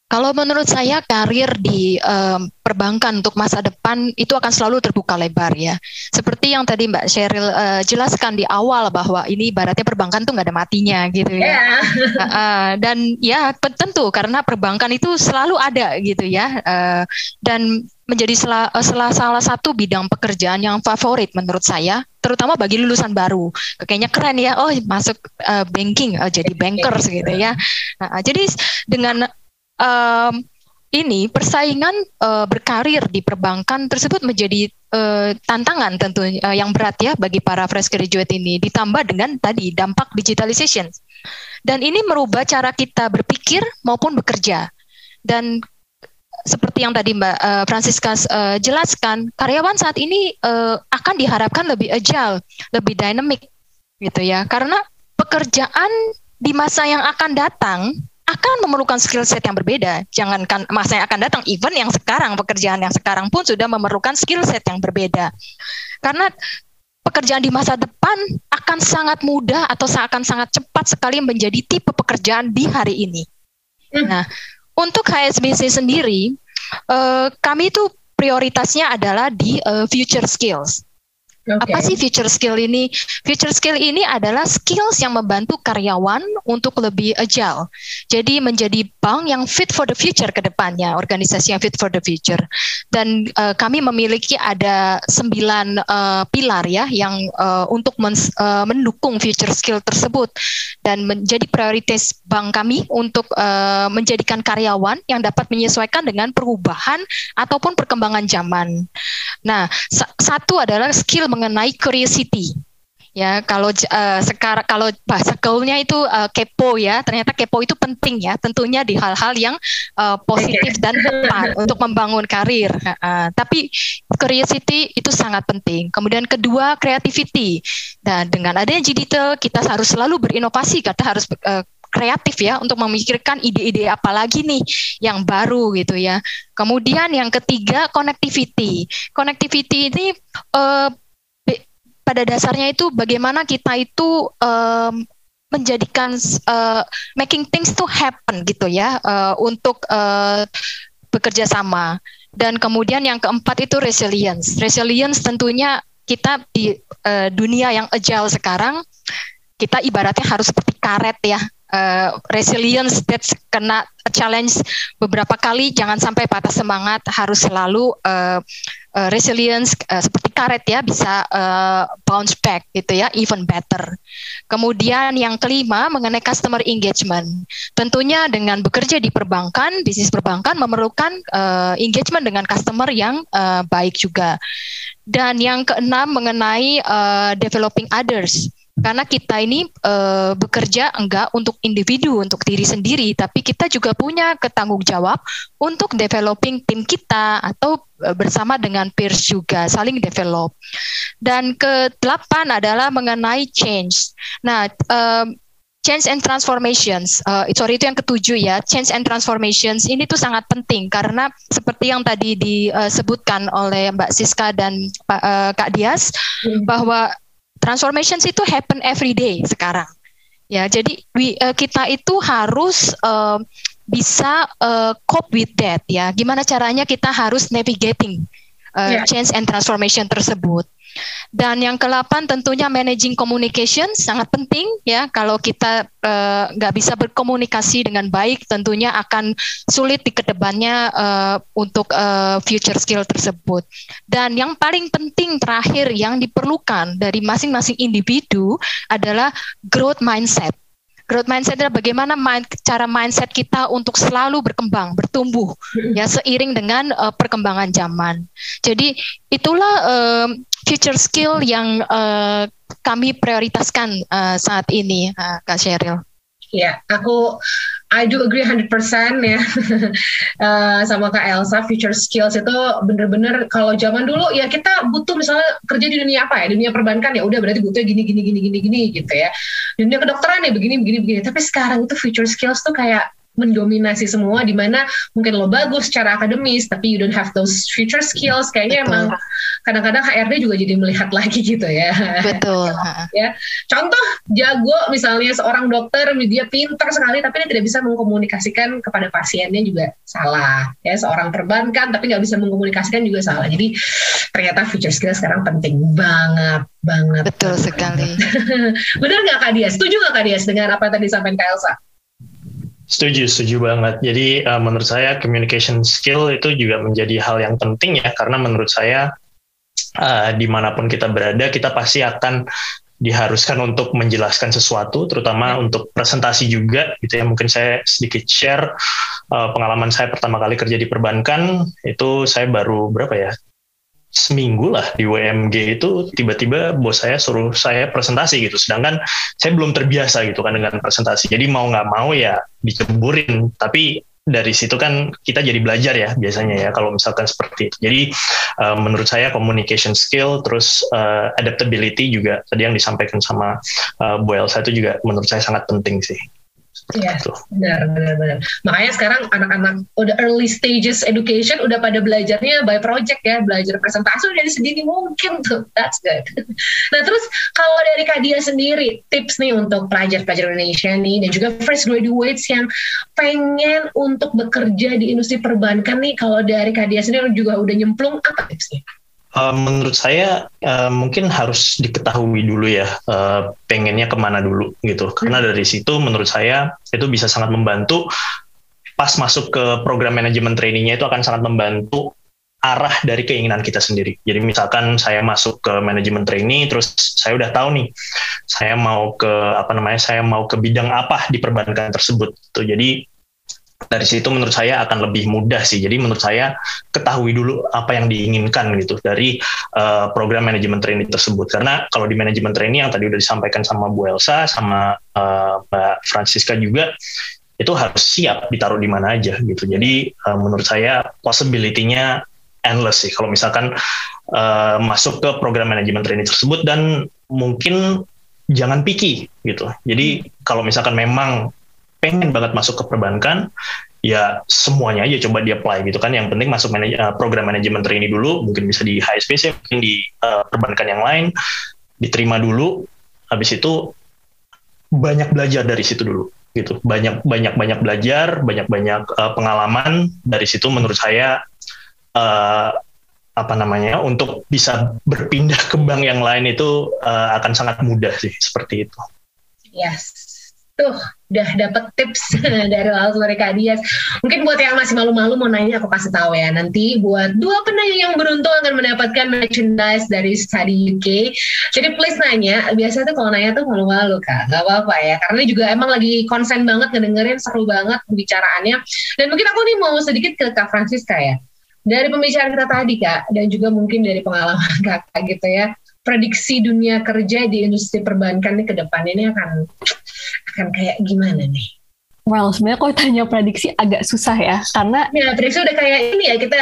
Kalau menurut saya karir di um, perbankan untuk masa depan itu akan selalu terbuka lebar ya. Seperti yang tadi Mbak Sheryl uh, jelaskan di awal bahwa ini ibaratnya perbankan tuh nggak ada matinya gitu ya. Yeah. uh, uh, dan ya tentu karena perbankan itu selalu ada gitu ya. Uh, dan menjadi salah, salah salah satu bidang pekerjaan yang favorit menurut saya, terutama bagi lulusan baru. Kayaknya keren ya, oh masuk uh, banking, uh, jadi bankers gitu ya. Nah, jadi dengan um, ini persaingan uh, berkarir di perbankan tersebut menjadi uh, tantangan tentu uh, yang berat ya bagi para fresh graduate ini. Ditambah dengan tadi dampak digitalization. Dan ini merubah cara kita berpikir maupun bekerja. Dan seperti yang tadi Mbak uh, Francisca uh, jelaskan karyawan saat ini uh, akan diharapkan lebih agile lebih dynamic gitu ya. Karena pekerjaan di masa yang akan datang akan memerlukan skill set yang berbeda. Jangankan masa yang akan datang, even yang sekarang pekerjaan yang sekarang pun sudah memerlukan skill set yang berbeda. Karena pekerjaan di masa depan akan sangat mudah atau akan sangat cepat sekali menjadi tipe pekerjaan di hari ini. Hmm. Nah, untuk HSBC sendiri, uh, kami itu prioritasnya adalah di uh, future skills. Okay. Apa sih future skill ini? Future skill ini adalah skills yang membantu karyawan untuk lebih agile. Jadi menjadi bank yang fit for the future ke depannya, organisasi yang fit for the future. Dan uh, kami memiliki ada sembilan uh, pilar ya yang uh, untuk men uh, mendukung future skill tersebut dan menjadi prioritas bank kami untuk uh, menjadikan karyawan yang dapat menyesuaikan dengan perubahan ataupun perkembangan zaman. Nah, sa satu adalah skill mengenai curiosity. Ya, kalau uh, sekarang kalau bahasa gaulnya itu uh, kepo ya, ternyata kepo itu penting ya, tentunya di hal-hal yang uh, positif dan tepat untuk membangun karir. Uh, tapi curiosity itu sangat penting. Kemudian kedua creativity. Dan dengan adanya digital kita harus selalu berinovasi, kita harus uh, kreatif ya untuk memikirkan ide-ide apa lagi nih yang baru gitu ya. Kemudian yang ketiga connectivity. Connectivity ini uh, pada dasarnya itu bagaimana kita itu um, menjadikan uh, making things to happen gitu ya uh, untuk uh, bekerja sama. Dan kemudian yang keempat itu resilience. Resilience tentunya kita di uh, dunia yang agile sekarang kita ibaratnya harus seperti karet ya uh, resilience that's kena challenge beberapa kali jangan sampai patah semangat harus selalu uh, uh, resilience uh, seperti karet ya bisa uh, bounce back gitu ya even better. Kemudian yang kelima mengenai customer engagement. Tentunya dengan bekerja di perbankan, bisnis perbankan memerlukan uh, engagement dengan customer yang uh, baik juga. Dan yang keenam mengenai uh, developing others karena kita ini uh, bekerja enggak untuk individu, untuk diri sendiri, tapi kita juga punya ketanggung jawab untuk developing tim kita atau uh, bersama dengan peers juga, saling develop. Dan ke delapan adalah mengenai change. Nah, uh, change and transformations. Uh, sorry itu yang ketujuh ya. Change and transformations ini tuh sangat penting karena seperti yang tadi disebutkan oleh Mbak Siska dan Pak uh, Kak Dias hmm. bahwa transformations itu happen every day sekarang. Ya, jadi we, uh, kita itu harus uh, bisa uh, cope with that ya. Gimana caranya kita harus navigating uh, yeah. change and transformation tersebut. Dan yang ke-8 tentunya managing communication sangat penting ya. Kalau kita eh, nggak uh, bisa berkomunikasi dengan baik, tentunya akan sulit di ke depannya uh, untuk uh, future skill tersebut. Dan yang paling penting terakhir yang diperlukan dari masing-masing individu adalah growth mindset growth mindset adalah bagaimana mind, cara mindset kita untuk selalu berkembang, bertumbuh ya seiring dengan uh, perkembangan zaman. Jadi itulah uh, future skill yang uh, kami prioritaskan uh, saat ini, uh, Kak Sheryl. Ya, aku I do agree 100% ya uh, sama Kak Elsa. Future skills itu bener-bener kalau zaman dulu ya kita butuh misalnya kerja di dunia apa ya, dunia perbankan ya udah berarti butuhnya gini gini gini gini gini gitu ya. Dunia kedokteran ya begini begini begini. Tapi sekarang itu future skills tuh kayak mendominasi semua di mana mungkin lo bagus secara akademis tapi you don't have those future skills kayaknya Betul. emang kadang-kadang HRD juga jadi melihat lagi gitu ya. Betul. ya. Contoh jago misalnya seorang dokter dia pinter sekali tapi dia tidak bisa mengkomunikasikan kepada pasiennya juga salah. Ya seorang perbankan tapi nggak bisa mengkomunikasikan juga salah. Jadi ternyata future skills sekarang penting banget banget. Betul sekali. Benar nggak Kak Dias? Setuju nggak Kak Dias dengan apa yang tadi disampaikan Kak Elsa? Setuju, setuju banget. Jadi uh, menurut saya communication skill itu juga menjadi hal yang penting ya, karena menurut saya uh, di mana pun kita berada, kita pasti akan diharuskan untuk menjelaskan sesuatu, terutama ya. untuk presentasi juga, gitu ya. Mungkin saya sedikit share uh, pengalaman saya pertama kali kerja di perbankan, itu saya baru berapa ya, seminggu lah di WMG itu tiba-tiba bos saya suruh saya presentasi gitu sedangkan saya belum terbiasa gitu kan dengan presentasi jadi mau nggak mau ya diceburin tapi dari situ kan kita jadi belajar ya biasanya ya kalau misalkan seperti itu. Jadi uh, menurut saya communication skill terus uh, adaptability juga tadi yang disampaikan sama uh, Bu Elsa itu juga menurut saya sangat penting sih. Iya, benar, benar, benar. Makanya sekarang anak-anak udah early stages education udah pada belajarnya by project ya, belajar presentasi udah dari segini mungkin tuh. That's good. Nah terus kalau dari Kak Dia sendiri, tips nih untuk pelajar-pelajar Indonesia nih dan juga fresh graduates yang pengen untuk bekerja di industri perbankan nih, kalau dari Kak Dia sendiri juga udah nyemplung, apa tipsnya? Uh, menurut saya uh, mungkin harus diketahui dulu ya uh, pengennya ke mana dulu gitu karena dari situ menurut saya itu bisa sangat membantu pas masuk ke program manajemen trainingnya itu akan sangat membantu arah dari keinginan kita sendiri. Jadi misalkan saya masuk ke manajemen training, terus saya udah tahu nih, saya mau ke apa namanya, saya mau ke bidang apa di perbankan tersebut. Tuh, jadi dari situ menurut saya akan lebih mudah sih. Jadi menurut saya ketahui dulu apa yang diinginkan gitu dari uh, program manajemen training tersebut. Karena kalau di manajemen training yang tadi udah disampaikan sama Bu Elsa sama uh, Mbak Francisca juga itu harus siap ditaruh di mana aja gitu. Jadi uh, menurut saya possibility-nya endless sih kalau misalkan uh, masuk ke program manajemen training tersebut dan mungkin jangan picky gitu. Jadi kalau misalkan memang pengen banget masuk ke perbankan, ya semuanya aja coba di apply gitu kan. Yang penting masuk manaj uh, program manajemen trainee dulu, mungkin bisa di HSBC, mungkin di uh, perbankan yang lain, diterima dulu. Habis itu banyak belajar dari situ dulu gitu banyak banyak banyak belajar banyak banyak uh, pengalaman dari situ menurut saya uh, apa namanya untuk bisa berpindah ke bank yang lain itu uh, akan sangat mudah sih seperti itu. Yes, tuh udah dapet tips dari dari Kak Dias. Mungkin buat yang masih malu-malu mau nanya aku kasih tahu ya. Nanti buat dua penanya yang beruntung akan mendapatkan merchandise dari Study UK. Jadi please nanya. Biasanya tuh kalau nanya tuh malu-malu Kak. Gak apa-apa ya. Karena juga emang lagi konsen banget ngedengerin seru banget pembicaraannya. Dan mungkin aku nih mau sedikit ke Kak Francisca ya dari pembicaraan kita tadi kak dan juga mungkin dari pengalaman kakak gitu ya prediksi dunia kerja di industri perbankan nih ke depan ini akan akan kayak gimana nih Well, sebenarnya kalau tanya prediksi agak susah ya, karena ya prediksi udah kayak ini ya kita.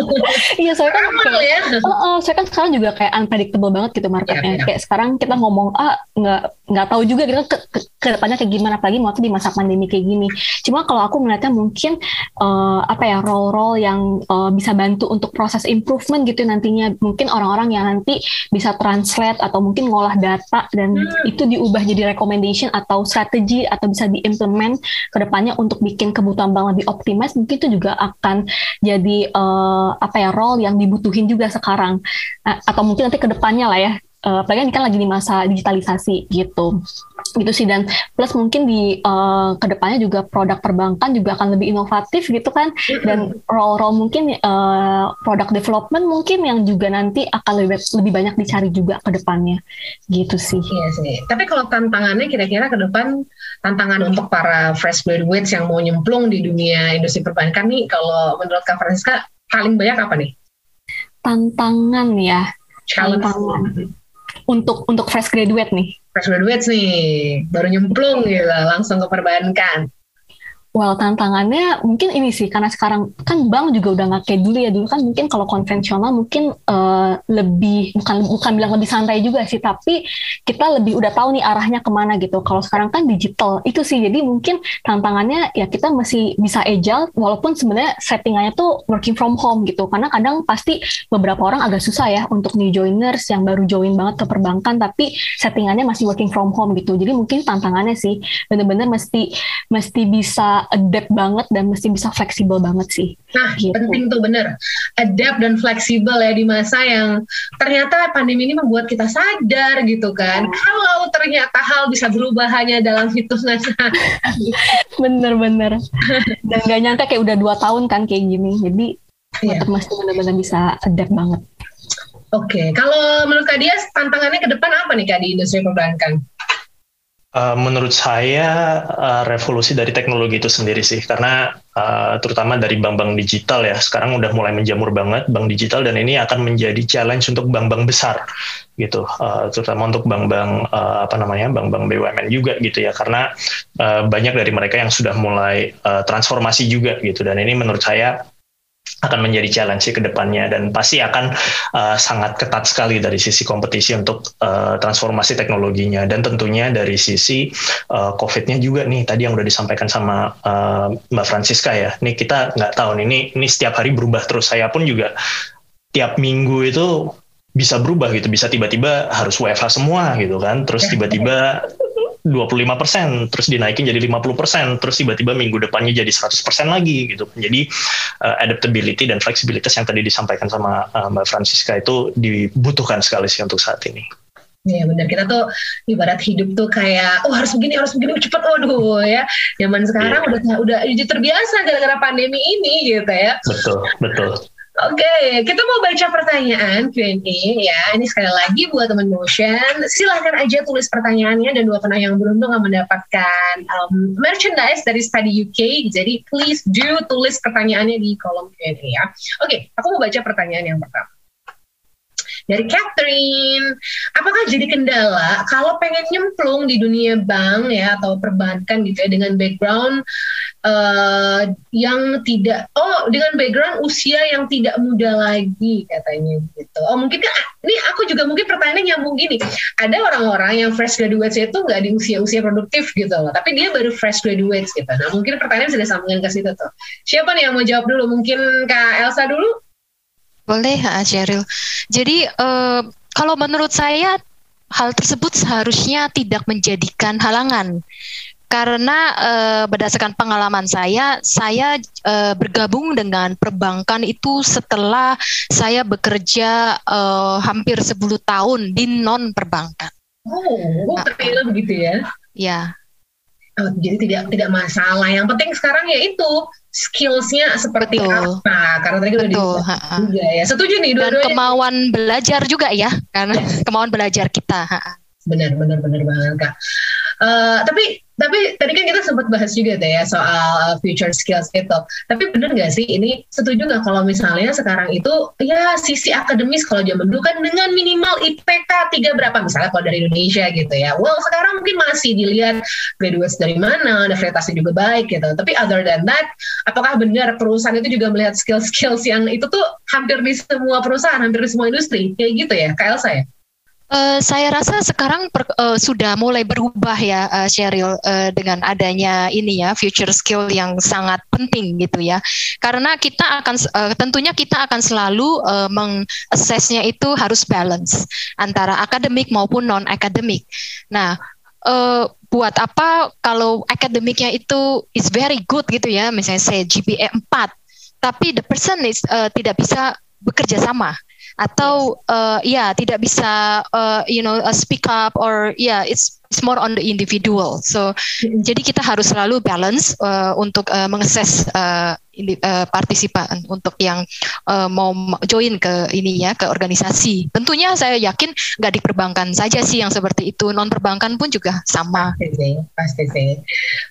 iya, saya kan kayak, ya. Uh, uh, saya kan sekarang juga kayak unpredictable banget gitu marketnya. Ya, ya. Kayak sekarang kita ngomong ah nggak nggak tahu juga kita ke, ke, ke depannya kayak gimana, apalagi waktu di masa pandemi kayak gini. Cuma kalau aku melihatnya mungkin uh, apa ya role-role yang uh, bisa bantu untuk proses improvement gitu nantinya. Mungkin orang-orang yang nanti bisa translate atau mungkin ngolah data dan hmm. itu diubah jadi recommendation atau strategi atau bisa diimplement ke depannya untuk bikin kebutuhan bank lebih optimis mungkin itu juga akan jadi uh, apa ya role yang dibutuhin juga sekarang. Uh, atau mungkin nanti ke depannya lah ya uh, apalagi kan lagi di masa digitalisasi gitu gitu sih dan plus mungkin di uh, ke depannya juga produk perbankan juga akan lebih inovatif gitu kan dan role-role mungkin uh, produk development mungkin yang juga nanti akan lebih lebih banyak dicari juga ke depannya gitu sih. Iya sih. Tapi kalau tantangannya kira-kira ke depan tantangan untuk para fresh graduates yang mau nyemplung di dunia industri perbankan nih kalau menurut Kak Francisca paling banyak apa nih? Tantangan ya. Challenge. Tantangan untuk untuk fresh graduate nih? Fresh graduate nih, baru nyemplung gitu, langsung ke perbankan. Well, tantangannya mungkin ini sih karena sekarang kan bank juga udah nggak kayak dulu ya dulu kan mungkin kalau konvensional mungkin uh, lebih bukan bukan bilang lebih santai juga sih tapi kita lebih udah tahu nih arahnya ke mana gitu. Kalau sekarang kan digital itu sih jadi mungkin tantangannya ya kita masih bisa agile walaupun sebenarnya settingannya tuh working from home gitu karena kadang pasti beberapa orang agak susah ya untuk new joiners yang baru join banget ke perbankan tapi settingannya masih working from home gitu. Jadi mungkin tantangannya sih bener-bener mesti mesti bisa adapt banget dan mesti bisa fleksibel banget sih. Nah, gitu. penting tuh bener. Adapt dan fleksibel ya di masa yang ternyata pandemi ini membuat kita sadar gitu kan. Hmm. Kalau ternyata hal bisa berubah hanya dalam hitungan Bener-bener. dan gak nyangka kayak udah dua tahun kan kayak gini. Jadi yeah. mesti benar-benar bisa adapt banget. Oke, okay. kalau menurut Kak Dias, tantangannya ke depan apa nih Kak di industri perbankan? Uh, menurut saya uh, revolusi dari teknologi itu sendiri sih. Karena uh, terutama dari bank-bank digital ya sekarang udah mulai menjamur banget bank digital dan ini akan menjadi challenge untuk bank-bank besar gitu. Uh, terutama untuk bank-bank uh, apa namanya bank-bank BUMN juga gitu ya. Karena uh, banyak dari mereka yang sudah mulai uh, transformasi juga gitu. Dan ini menurut saya akan menjadi challenge ke depannya dan pasti akan uh, sangat ketat sekali dari sisi kompetisi untuk uh, transformasi teknologinya dan tentunya dari sisi uh, COVID-nya juga nih tadi yang udah disampaikan sama uh, Mbak Francisca ya. Nih kita nggak tahu nih ini ini setiap hari berubah terus. Saya pun juga tiap minggu itu bisa berubah gitu, bisa tiba-tiba harus WFH semua gitu kan, terus tiba-tiba 25%, terus dinaikin jadi 50%, terus tiba-tiba minggu depannya jadi 100% lagi gitu. Jadi uh, adaptability dan fleksibilitas yang tadi disampaikan sama uh, Mbak Francisca itu dibutuhkan sekali sih untuk saat ini. Iya benar kita tuh ibarat hidup tuh kayak oh harus begini harus begini cepet waduh ya zaman sekarang yeah. udah udah terbiasa gara-gara pandemi ini gitu ya betul betul Oke, okay, kita mau baca pertanyaan Q&A ya. Ini sekali lagi buat teman motion, silahkan aja tulis pertanyaannya dan dua penanya yang beruntung akan mendapatkan um, merchandise dari Study UK. Jadi please do tulis pertanyaannya di kolom Q&A ya. Oke, okay, aku mau baca pertanyaan yang pertama dari Catherine. Apakah jadi kendala kalau pengen nyemplung di dunia bank ya atau perbankan gitu ya dengan background uh, yang tidak oh dengan background usia yang tidak muda lagi katanya gitu. Oh mungkin kan ini aku juga mungkin pertanyaannya nyambung gini. Ada orang-orang yang fresh graduates itu nggak di usia-usia produktif gitu loh, tapi dia baru fresh graduates gitu. Nah mungkin pertanyaan sudah sambungan ke situ tuh. Siapa nih yang mau jawab dulu? Mungkin Kak Elsa dulu? Boleh, Sheryl. Jadi uh, kalau menurut saya hal tersebut seharusnya tidak menjadikan halangan karena uh, berdasarkan pengalaman saya, saya uh, bergabung dengan perbankan itu setelah saya bekerja uh, hampir 10 tahun di non perbankan. Oh, oh ternyata begitu ya? Ya. Oh, jadi tidak tidak masalah. Yang penting sekarang ya itu skillsnya seperti Betul. apa? Karena tadi udah juga ya. Setuju nih dua-duanya. Dan kemauan belajar juga ya, karena kemauan belajar kita. Benar, benar, benar banget kak. Uh, tapi tapi tadi kan kita sempat bahas juga deh ya soal future skills itu. Tapi bener nggak sih ini setuju nggak kalau misalnya sekarang itu ya sisi akademis kalau zaman dulu kan dengan minimal IPK tiga berapa misalnya kalau dari Indonesia gitu ya. Well sekarang mungkin masih dilihat graduates dari mana, universitasnya juga baik gitu. Tapi other than that, apakah benar perusahaan itu juga melihat skill-skills yang itu tuh hampir di semua perusahaan, hampir di semua industri kayak gitu ya, kayak saya? Uh, saya rasa sekarang per, uh, sudah mulai berubah ya, uh, Cheryl, uh, dengan adanya ini ya future skill yang sangat penting gitu ya. Karena kita akan uh, tentunya kita akan selalu uh, mengassessnya itu harus balance antara akademik maupun non akademik. Nah, uh, buat apa kalau akademiknya itu is very good gitu ya, misalnya saya GPA 4, tapi the person is uh, tidak bisa bekerja sama atau uh, ya yeah, tidak bisa uh, you know uh, speak up or ya yeah, it's it's more on the individual. So mm-hmm. jadi kita harus selalu balance uh, untuk uh, mengakses uh, uh, partisipan untuk yang uh, mau join ke ini ya ke organisasi. Tentunya saya yakin nggak di perbankan saja sih yang seperti itu, non perbankan pun juga sama. Pasti sih, pasti sih.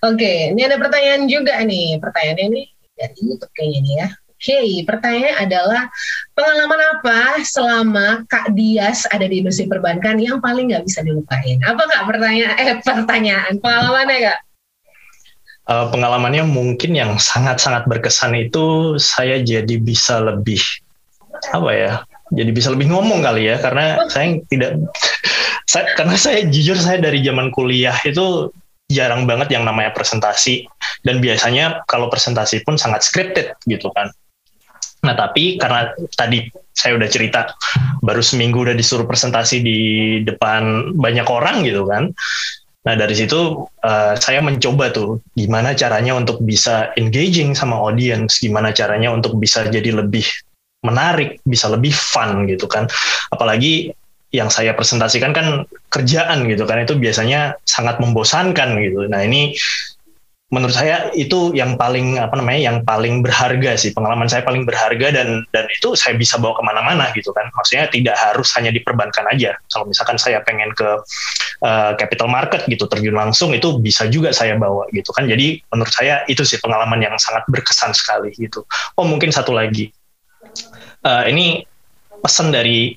Oke, ini ada pertanyaan juga nih. Pertanyaannya ini dari YouTube kayaknya nih ya. Okay, pertanyaannya adalah pengalaman apa selama Kak Dias ada di industri perbankan yang paling nggak bisa dilupain? Apa Kak pertanyaan? Eh pertanyaan, pengalamannya Kak? Uh, pengalamannya mungkin yang sangat-sangat berkesan itu saya jadi bisa lebih apa ya? Jadi bisa lebih ngomong kali ya karena saya tidak saya karena saya jujur saya dari zaman kuliah itu jarang banget yang namanya presentasi dan biasanya kalau presentasi pun sangat scripted gitu kan Nah tapi karena tadi saya udah cerita baru seminggu udah disuruh presentasi di depan banyak orang gitu kan. Nah dari situ uh, saya mencoba tuh gimana caranya untuk bisa engaging sama audience, gimana caranya untuk bisa jadi lebih menarik, bisa lebih fun gitu kan. Apalagi yang saya presentasikan kan kerjaan gitu kan itu biasanya sangat membosankan gitu. Nah ini menurut saya itu yang paling apa namanya yang paling berharga sih. Pengalaman saya paling berharga dan dan itu saya bisa bawa ke mana-mana gitu kan. Maksudnya tidak harus hanya diperbankan aja. Kalau misalkan saya pengen ke uh, capital market gitu terjun langsung itu bisa juga saya bawa gitu kan. Jadi menurut saya itu sih pengalaman yang sangat berkesan sekali gitu. Oh mungkin satu lagi. Uh, ini pesan dari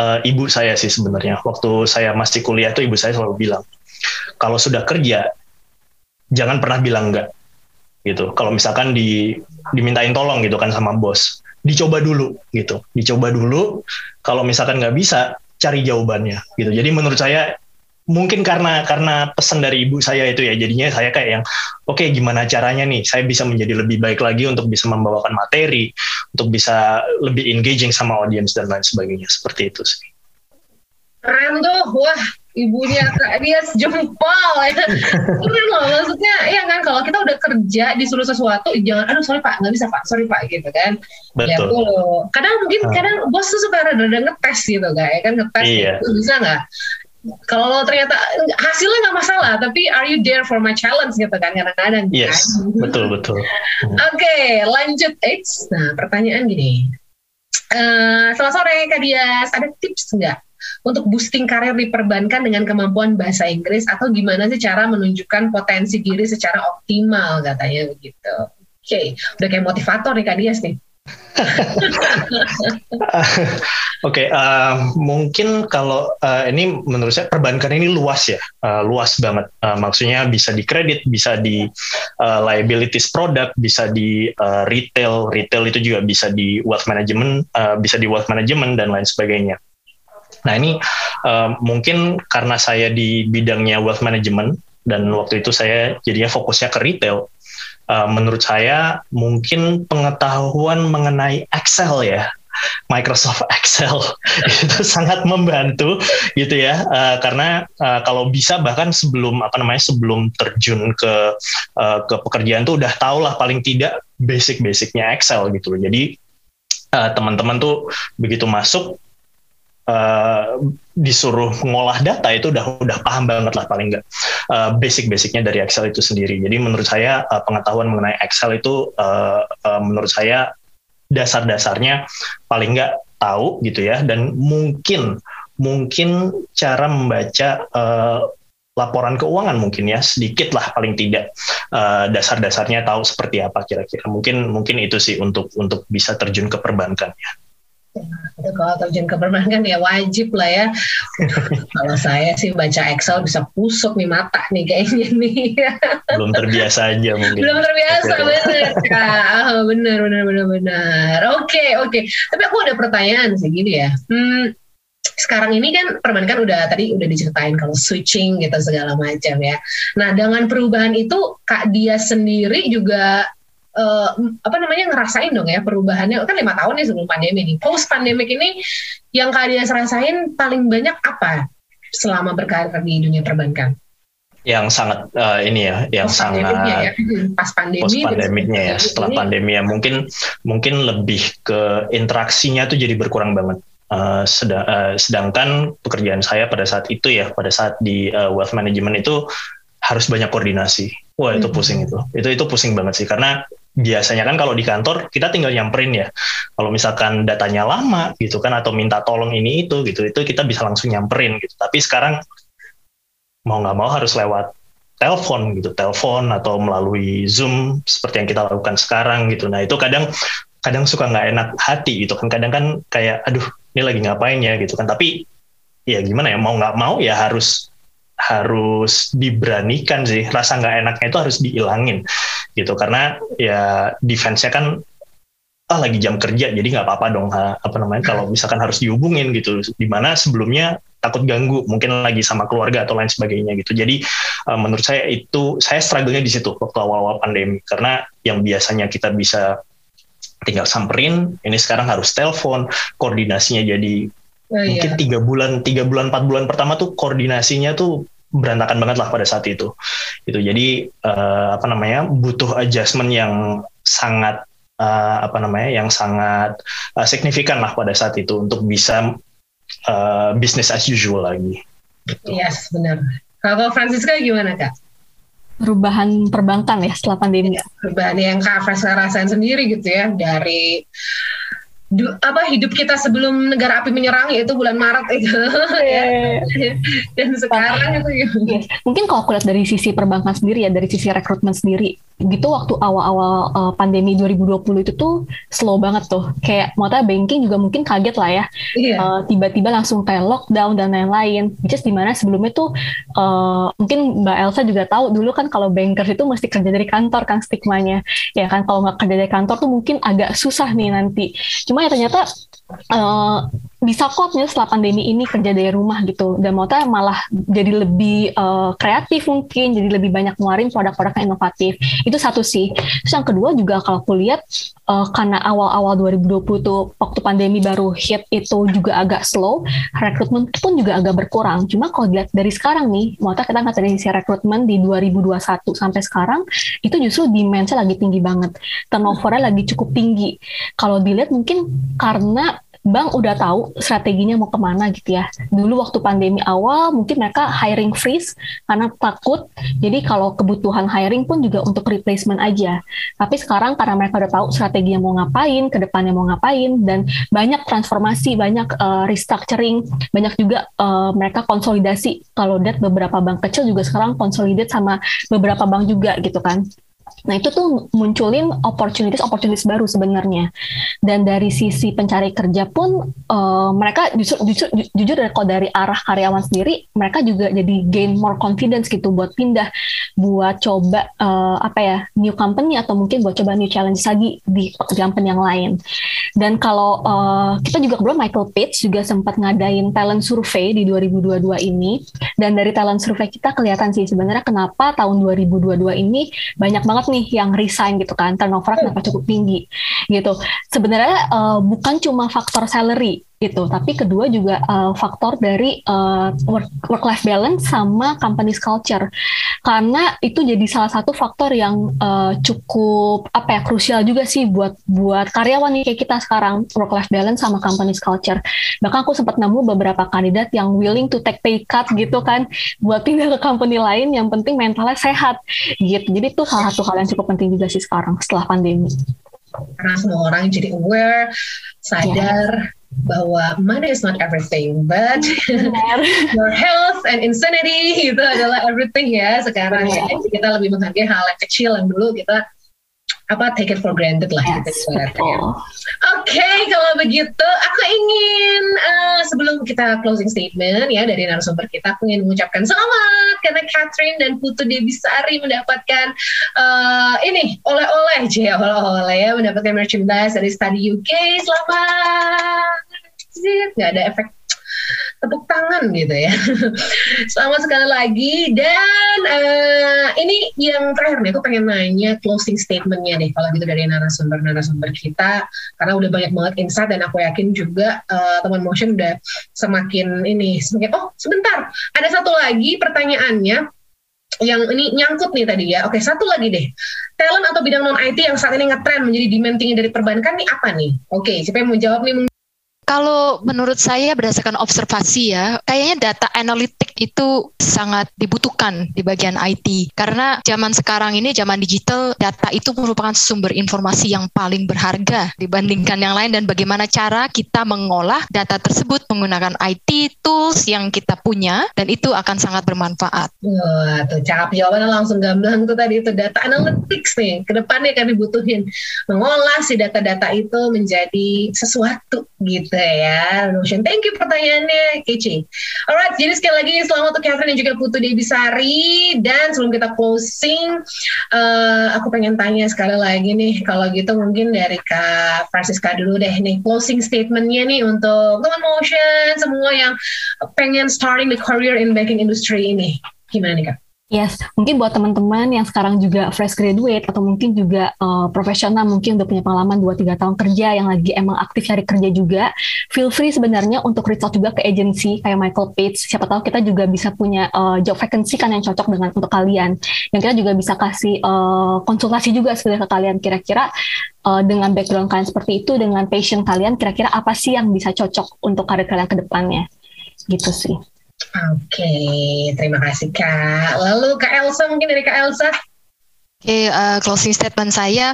uh, ibu saya sih sebenarnya. Waktu saya masih kuliah tuh ibu saya selalu bilang kalau sudah kerja jangan pernah bilang enggak gitu. Kalau misalkan di dimintain tolong gitu kan sama bos, dicoba dulu gitu, dicoba dulu. Kalau misalkan nggak bisa, cari jawabannya gitu. Jadi menurut saya mungkin karena karena pesan dari ibu saya itu ya jadinya saya kayak yang oke okay, gimana caranya nih saya bisa menjadi lebih baik lagi untuk bisa membawakan materi untuk bisa lebih engaging sama audiens dan lain sebagainya seperti itu sih keren tuh wah ibunya Kak dia jempol ya. Keren loh maksudnya ya kan kalau kita udah kerja disuruh sesuatu jangan aduh sorry pak nggak bisa pak sorry pak gitu kan. Ya, betul. ya tuh kadang mungkin hmm. kadang bos tuh suka rada-rada ngetes gitu kan ya kan ngetes iya. gitu bisa nggak? Kalau ternyata hasilnya nggak masalah tapi are you there for my challenge? gitu kan kadang-kadang yes kan? betul betul. Hmm. oke okay, lanjut. X nah pertanyaan gini. Uh, selamat sore Kak Dias ada tips nggak untuk boosting karir di perbankan dengan kemampuan bahasa Inggris atau gimana sih cara menunjukkan potensi diri secara optimal katanya begitu. Oke, okay. udah kayak motivator nih Kak Dias nih. Oke, okay, uh, mungkin kalau uh, ini menurut saya perbankan ini luas ya, uh, luas banget. Uh, maksudnya bisa di kredit, bisa di uh, liabilities product, bisa di uh, retail, retail itu juga bisa di wealth management, uh, bisa di wealth management dan lain sebagainya. Nah ini uh, mungkin karena saya di bidangnya wealth management dan waktu itu saya jadinya fokusnya ke retail. Uh, menurut saya mungkin pengetahuan mengenai Excel ya Microsoft Excel itu sangat membantu gitu ya uh, karena uh, kalau bisa bahkan sebelum apa namanya sebelum terjun ke uh, ke pekerjaan tuh udah tau lah paling tidak basic-basicnya Excel gitu loh jadi uh, teman-teman tuh begitu masuk uh, disuruh mengolah data itu udah udah paham banget lah paling nggak uh, basic-basicnya dari Excel itu sendiri. Jadi menurut saya uh, pengetahuan mengenai Excel itu uh, uh, menurut saya dasar-dasarnya paling nggak tahu gitu ya dan mungkin mungkin cara membaca uh, laporan keuangan mungkin ya sedikit lah paling tidak uh, dasar-dasarnya tahu seperti apa kira-kira mungkin mungkin itu sih untuk untuk bisa terjun ke perbankan ya. Kalau terjun ke perbankan ya wajib lah ya. kalau saya sih baca Excel bisa pusuk nih mata nih kayaknya nih. Belum terbiasa aja mungkin. Belum terbiasa bener. Oh, bener bener bener bener. Oke okay, oke. Okay. Tapi aku ada pertanyaan sih gini ya. Hmm, sekarang ini kan perbankan udah tadi udah diceritain kalau switching gitu segala macam ya. Nah dengan perubahan itu kak dia sendiri juga uh, apa namanya ngerasain dong ya perubahannya. Kan lima tahun nih sebelum pandemi nih. Post pandemic ini yang kalian rasain paling banyak apa selama berkarir di dunia perbankan? Yang sangat uh, ini ya yang post sangat ya. pas pandemi post pandemiknya ya. setelah ini. pandemi ya mungkin mungkin lebih ke interaksinya tuh jadi berkurang banget. Uh, sedang, uh, sedangkan pekerjaan saya pada saat itu ya pada saat di uh, wealth management itu harus banyak koordinasi. Wah itu hmm. pusing itu. Itu itu pusing banget sih. Karena biasanya kan kalau di kantor kita tinggal nyamperin ya. Kalau misalkan datanya lama gitu kan atau minta tolong ini itu gitu, itu kita bisa langsung nyamperin gitu. Tapi sekarang mau nggak mau harus lewat telepon gitu, telepon atau melalui Zoom seperti yang kita lakukan sekarang gitu. Nah itu kadang kadang suka nggak enak hati gitu kan. Kadang kan kayak aduh ini lagi ngapain ya gitu kan. Tapi ya gimana ya mau nggak mau ya harus harus diberanikan sih rasa nggak enaknya itu harus dihilangin gitu. Karena ya defense-nya kan ah lagi jam kerja jadi nggak apa-apa dong ha, apa namanya kalau misalkan harus dihubungin gitu. Di mana sebelumnya takut ganggu mungkin lagi sama keluarga atau lain sebagainya gitu. Jadi uh, menurut saya itu saya struggle-nya di situ waktu awal-awal pandemi. Karena yang biasanya kita bisa tinggal samperin ini sekarang harus telepon koordinasinya jadi Oh, mungkin iya. tiga bulan tiga bulan empat bulan pertama tuh koordinasinya tuh berantakan banget lah pada saat itu. Itu jadi uh, apa namanya butuh adjustment yang sangat uh, apa namanya yang sangat uh, signifikan lah pada saat itu untuk bisa uh, business as usual lagi. Gitu. yes benar. Kalau Francisca gimana kak? Perubahan perbankan ya setelah pandemi. Ya, perubahan yang kak Francisca rasain sendiri gitu ya dari du, apa hidup kita sebelum negara api menyerang yaitu bulan Maret itu yeah. ya. dan sekarang itu yes. Iya. mungkin kalau aku lihat dari sisi perbankan sendiri ya dari sisi rekrutmen sendiri gitu waktu awal-awal uh, pandemi 2020 itu tuh slow banget tuh. Kayak mata banking juga mungkin kaget lah ya. Yeah. uh, tiba-tiba langsung kayak lockdown dan lain-lain. Just di mana sebelumnya tuh uh, mungkin Mbak Elsa juga tahu dulu kan kalau bankers itu mesti kerja dari kantor kan stigmanya. Ya kan kalau nggak kerja dari kantor tuh mungkin agak susah nih nanti. Cuma ya ternyata uh, bisa kok nih setelah pandemi ini kerja dari rumah gitu. Dan mau malah jadi lebih uh, kreatif mungkin jadi lebih banyak ngeluarin produk-produk yang inovatif. Itu satu sih. Terus yang kedua juga kalau aku lihat uh, karena awal-awal 2020 tuh waktu pandemi baru hit itu juga agak slow rekrutmen pun juga agak berkurang. Cuma kalau dilihat dari sekarang nih mau kita nggak sisi rekrutmen di 2021 sampai sekarang itu justru demand-nya lagi tinggi banget. Turnovernya lagi cukup tinggi. Kalau dilihat mungkin karena bank udah tahu strateginya mau ke mana gitu ya. Dulu waktu pandemi awal mungkin mereka hiring freeze karena takut. Jadi kalau kebutuhan hiring pun juga untuk replacement aja. Tapi sekarang karena mereka udah tahu strateginya mau ngapain, ke depannya mau ngapain, dan banyak transformasi, banyak uh, restructuring, banyak juga uh, mereka konsolidasi. Kalau lihat beberapa bank kecil juga sekarang konsolidasi sama beberapa bank juga gitu kan. Nah itu tuh munculin opportunities-opportunities baru sebenarnya. Dan dari sisi pencari kerja pun uh, mereka justru, justru jujur dari kalau dari arah karyawan sendiri mereka juga jadi gain more confidence gitu buat pindah buat coba uh, apa ya new company atau mungkin buat coba new challenge lagi di company yang lain. Dan kalau uh, kita juga kebetulan Michael Page juga sempat ngadain talent survey di 2022 ini dan dari talent survey kita kelihatan sih sebenarnya kenapa tahun 2022 ini banyak banget nih yang resign gitu kan turnover kenapa cukup tinggi gitu. Sebenarnya uh, bukan cuma faktor salary gitu. Tapi kedua juga uh, faktor dari uh, work life balance sama company's culture. Karena itu jadi salah satu faktor yang uh, cukup apa ya krusial juga sih buat buat karyawan nih kayak kita sekarang work life balance sama company's culture. Bahkan aku sempat nemu beberapa kandidat yang willing to take pay cut gitu kan buat pindah ke company lain yang penting mentalnya sehat gitu. Jadi itu salah satu hal yang cukup penting juga sih sekarang setelah pandemi. Karena semua orang jadi aware, sadar, yeah bahwa money is not everything, but your health and insanity itu adalah everything ya sekarang. Ya. Jadi kita lebih menghargai hal yang kecil yang dulu kita apa take it for granted lah yes, gitu Oke, okay, kalau begitu aku ingin uh, sebelum kita closing statement ya dari narasumber kita, aku ingin mengucapkan selamat karena Catherine dan Putu Debisari mendapatkan uh, ini oleh-oleh aja oleh-oleh ya mendapatkan merchandise dari Study UK. Selamat nggak ada efek tepuk tangan gitu ya. Selamat sekali lagi dan uh, ini yang terakhir nih aku pengen nanya closing statementnya deh kalau gitu dari narasumber-narasumber kita karena udah banyak banget insight dan aku yakin juga uh, teman motion udah semakin ini semakin oh sebentar ada satu lagi pertanyaannya yang ini nyangkut nih tadi ya. Oke, satu lagi deh. Talent atau bidang non IT yang saat ini ngetrend menjadi demand tinggi dari perbankan nih apa nih? Oke, siapa yang mau jawab nih? Kalau menurut saya berdasarkan observasi ya, kayaknya data analitik itu sangat dibutuhkan di bagian IT. Karena zaman sekarang ini, zaman digital, data itu merupakan sumber informasi yang paling berharga dibandingkan yang lain dan bagaimana cara kita mengolah data tersebut menggunakan IT tools yang kita punya dan itu akan sangat bermanfaat. Wah, tuh cakap jawabannya langsung gamblang tuh tadi itu data analytics nih. Ke depannya akan dibutuhin mengolah si data-data itu menjadi sesuatu gitu ya. Notion. Thank you pertanyaannya, Kece. Alright, jadi sekali lagi selamat untuk Catherine dan juga Putu Debisari. Dan sebelum kita closing, uh, aku pengen tanya sekali lagi nih, kalau gitu mungkin dari Kak Francisca dulu deh nih, closing statementnya nih untuk teman motion, semua yang pengen starting the career in banking industry ini. Gimana nih Kak? Yes, mungkin buat teman-teman yang sekarang juga fresh graduate atau mungkin juga uh, profesional, mungkin udah punya pengalaman 2-3 tahun kerja yang lagi emang aktif cari kerja juga, feel free sebenarnya untuk reach out juga ke agency kayak Michael Page. Siapa tahu kita juga bisa punya uh, job vacancy kan yang cocok dengan untuk kalian. Yang kita juga bisa kasih uh, konsultasi juga sebenarnya ke kalian kira-kira uh, dengan background kalian seperti itu, dengan passion kalian, kira-kira apa sih yang bisa cocok untuk karir kalian ke depannya. Gitu sih. Oke, terima kasih Kak. Lalu Kak Elsa mungkin dari Kak Elsa. Oke, okay, uh, eh, closing statement saya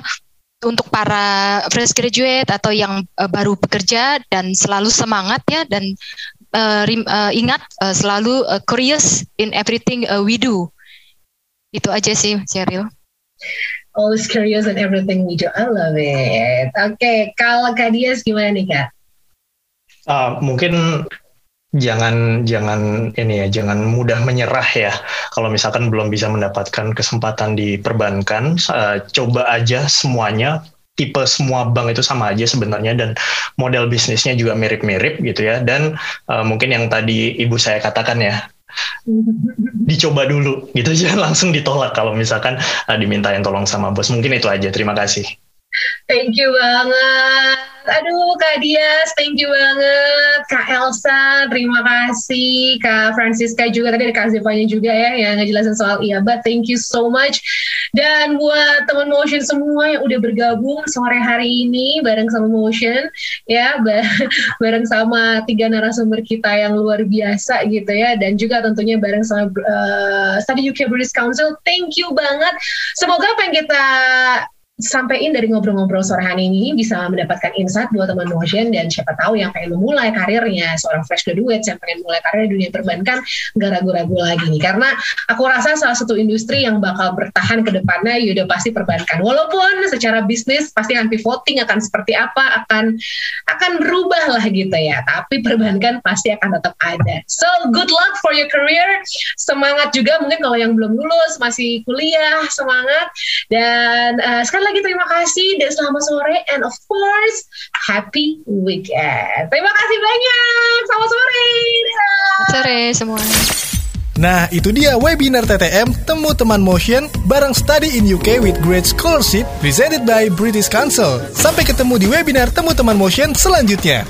untuk para fresh graduate atau yang uh, baru bekerja dan selalu semangat ya dan uh, rim, uh, ingat uh, selalu uh, curious in everything uh, we do. Itu aja sih, Cheryl. Always curious in everything we do. I love it. Oke, okay, kalau Kak Dias gimana nih Kak? Uh, mungkin jangan jangan ini ya jangan mudah menyerah ya. Kalau misalkan belum bisa mendapatkan kesempatan di perbankan uh, coba aja semuanya. Tipe semua bank itu sama aja sebenarnya dan model bisnisnya juga mirip-mirip gitu ya. Dan uh, mungkin yang tadi ibu saya katakan ya dicoba dulu gitu jangan langsung ditolak kalau misalkan uh, diminta yang tolong sama bos. Mungkin itu aja. Terima kasih Thank you banget. Aduh Kak Dias, thank you banget. Kak Elsa, terima kasih. Kak Francisca juga, tadi ada Kak Zevanya juga ya yang ngejelasin soal IABA. Thank you so much. Dan buat teman Motion semua yang udah bergabung sore hari ini bareng sama Motion, ya bareng sama tiga narasumber kita yang luar biasa gitu ya. Dan juga tentunya bareng sama uh, Study UK British Council. Thank you banget. Semoga apa yang kita sampein dari ngobrol-ngobrol sore hari ini bisa mendapatkan insight buat teman motion dan siapa tahu yang pengen memulai karirnya seorang fresh graduate yang pengen mulai karir di dunia perbankan nggak ragu-ragu lagi nih. Karena aku rasa salah satu industri yang bakal bertahan ke depannya ya udah pasti perbankan. Walaupun secara bisnis pasti akan pivoting akan seperti apa akan akan berubah lah gitu ya. Tapi perbankan pasti akan tetap ada. So good luck for your career. Semangat juga mungkin kalau yang belum lulus masih kuliah semangat. Dan uh, sekali lagi terima kasih. Dan selamat sore. And of course happy weekend. Terima kasih banyak. Selamat sore. Selamat sore semua. Nah, itu dia webinar TTM Temu Teman Motion bareng Study in UK with Great Scholarship presented by British Council. Sampai ketemu di webinar Temu Teman Motion selanjutnya.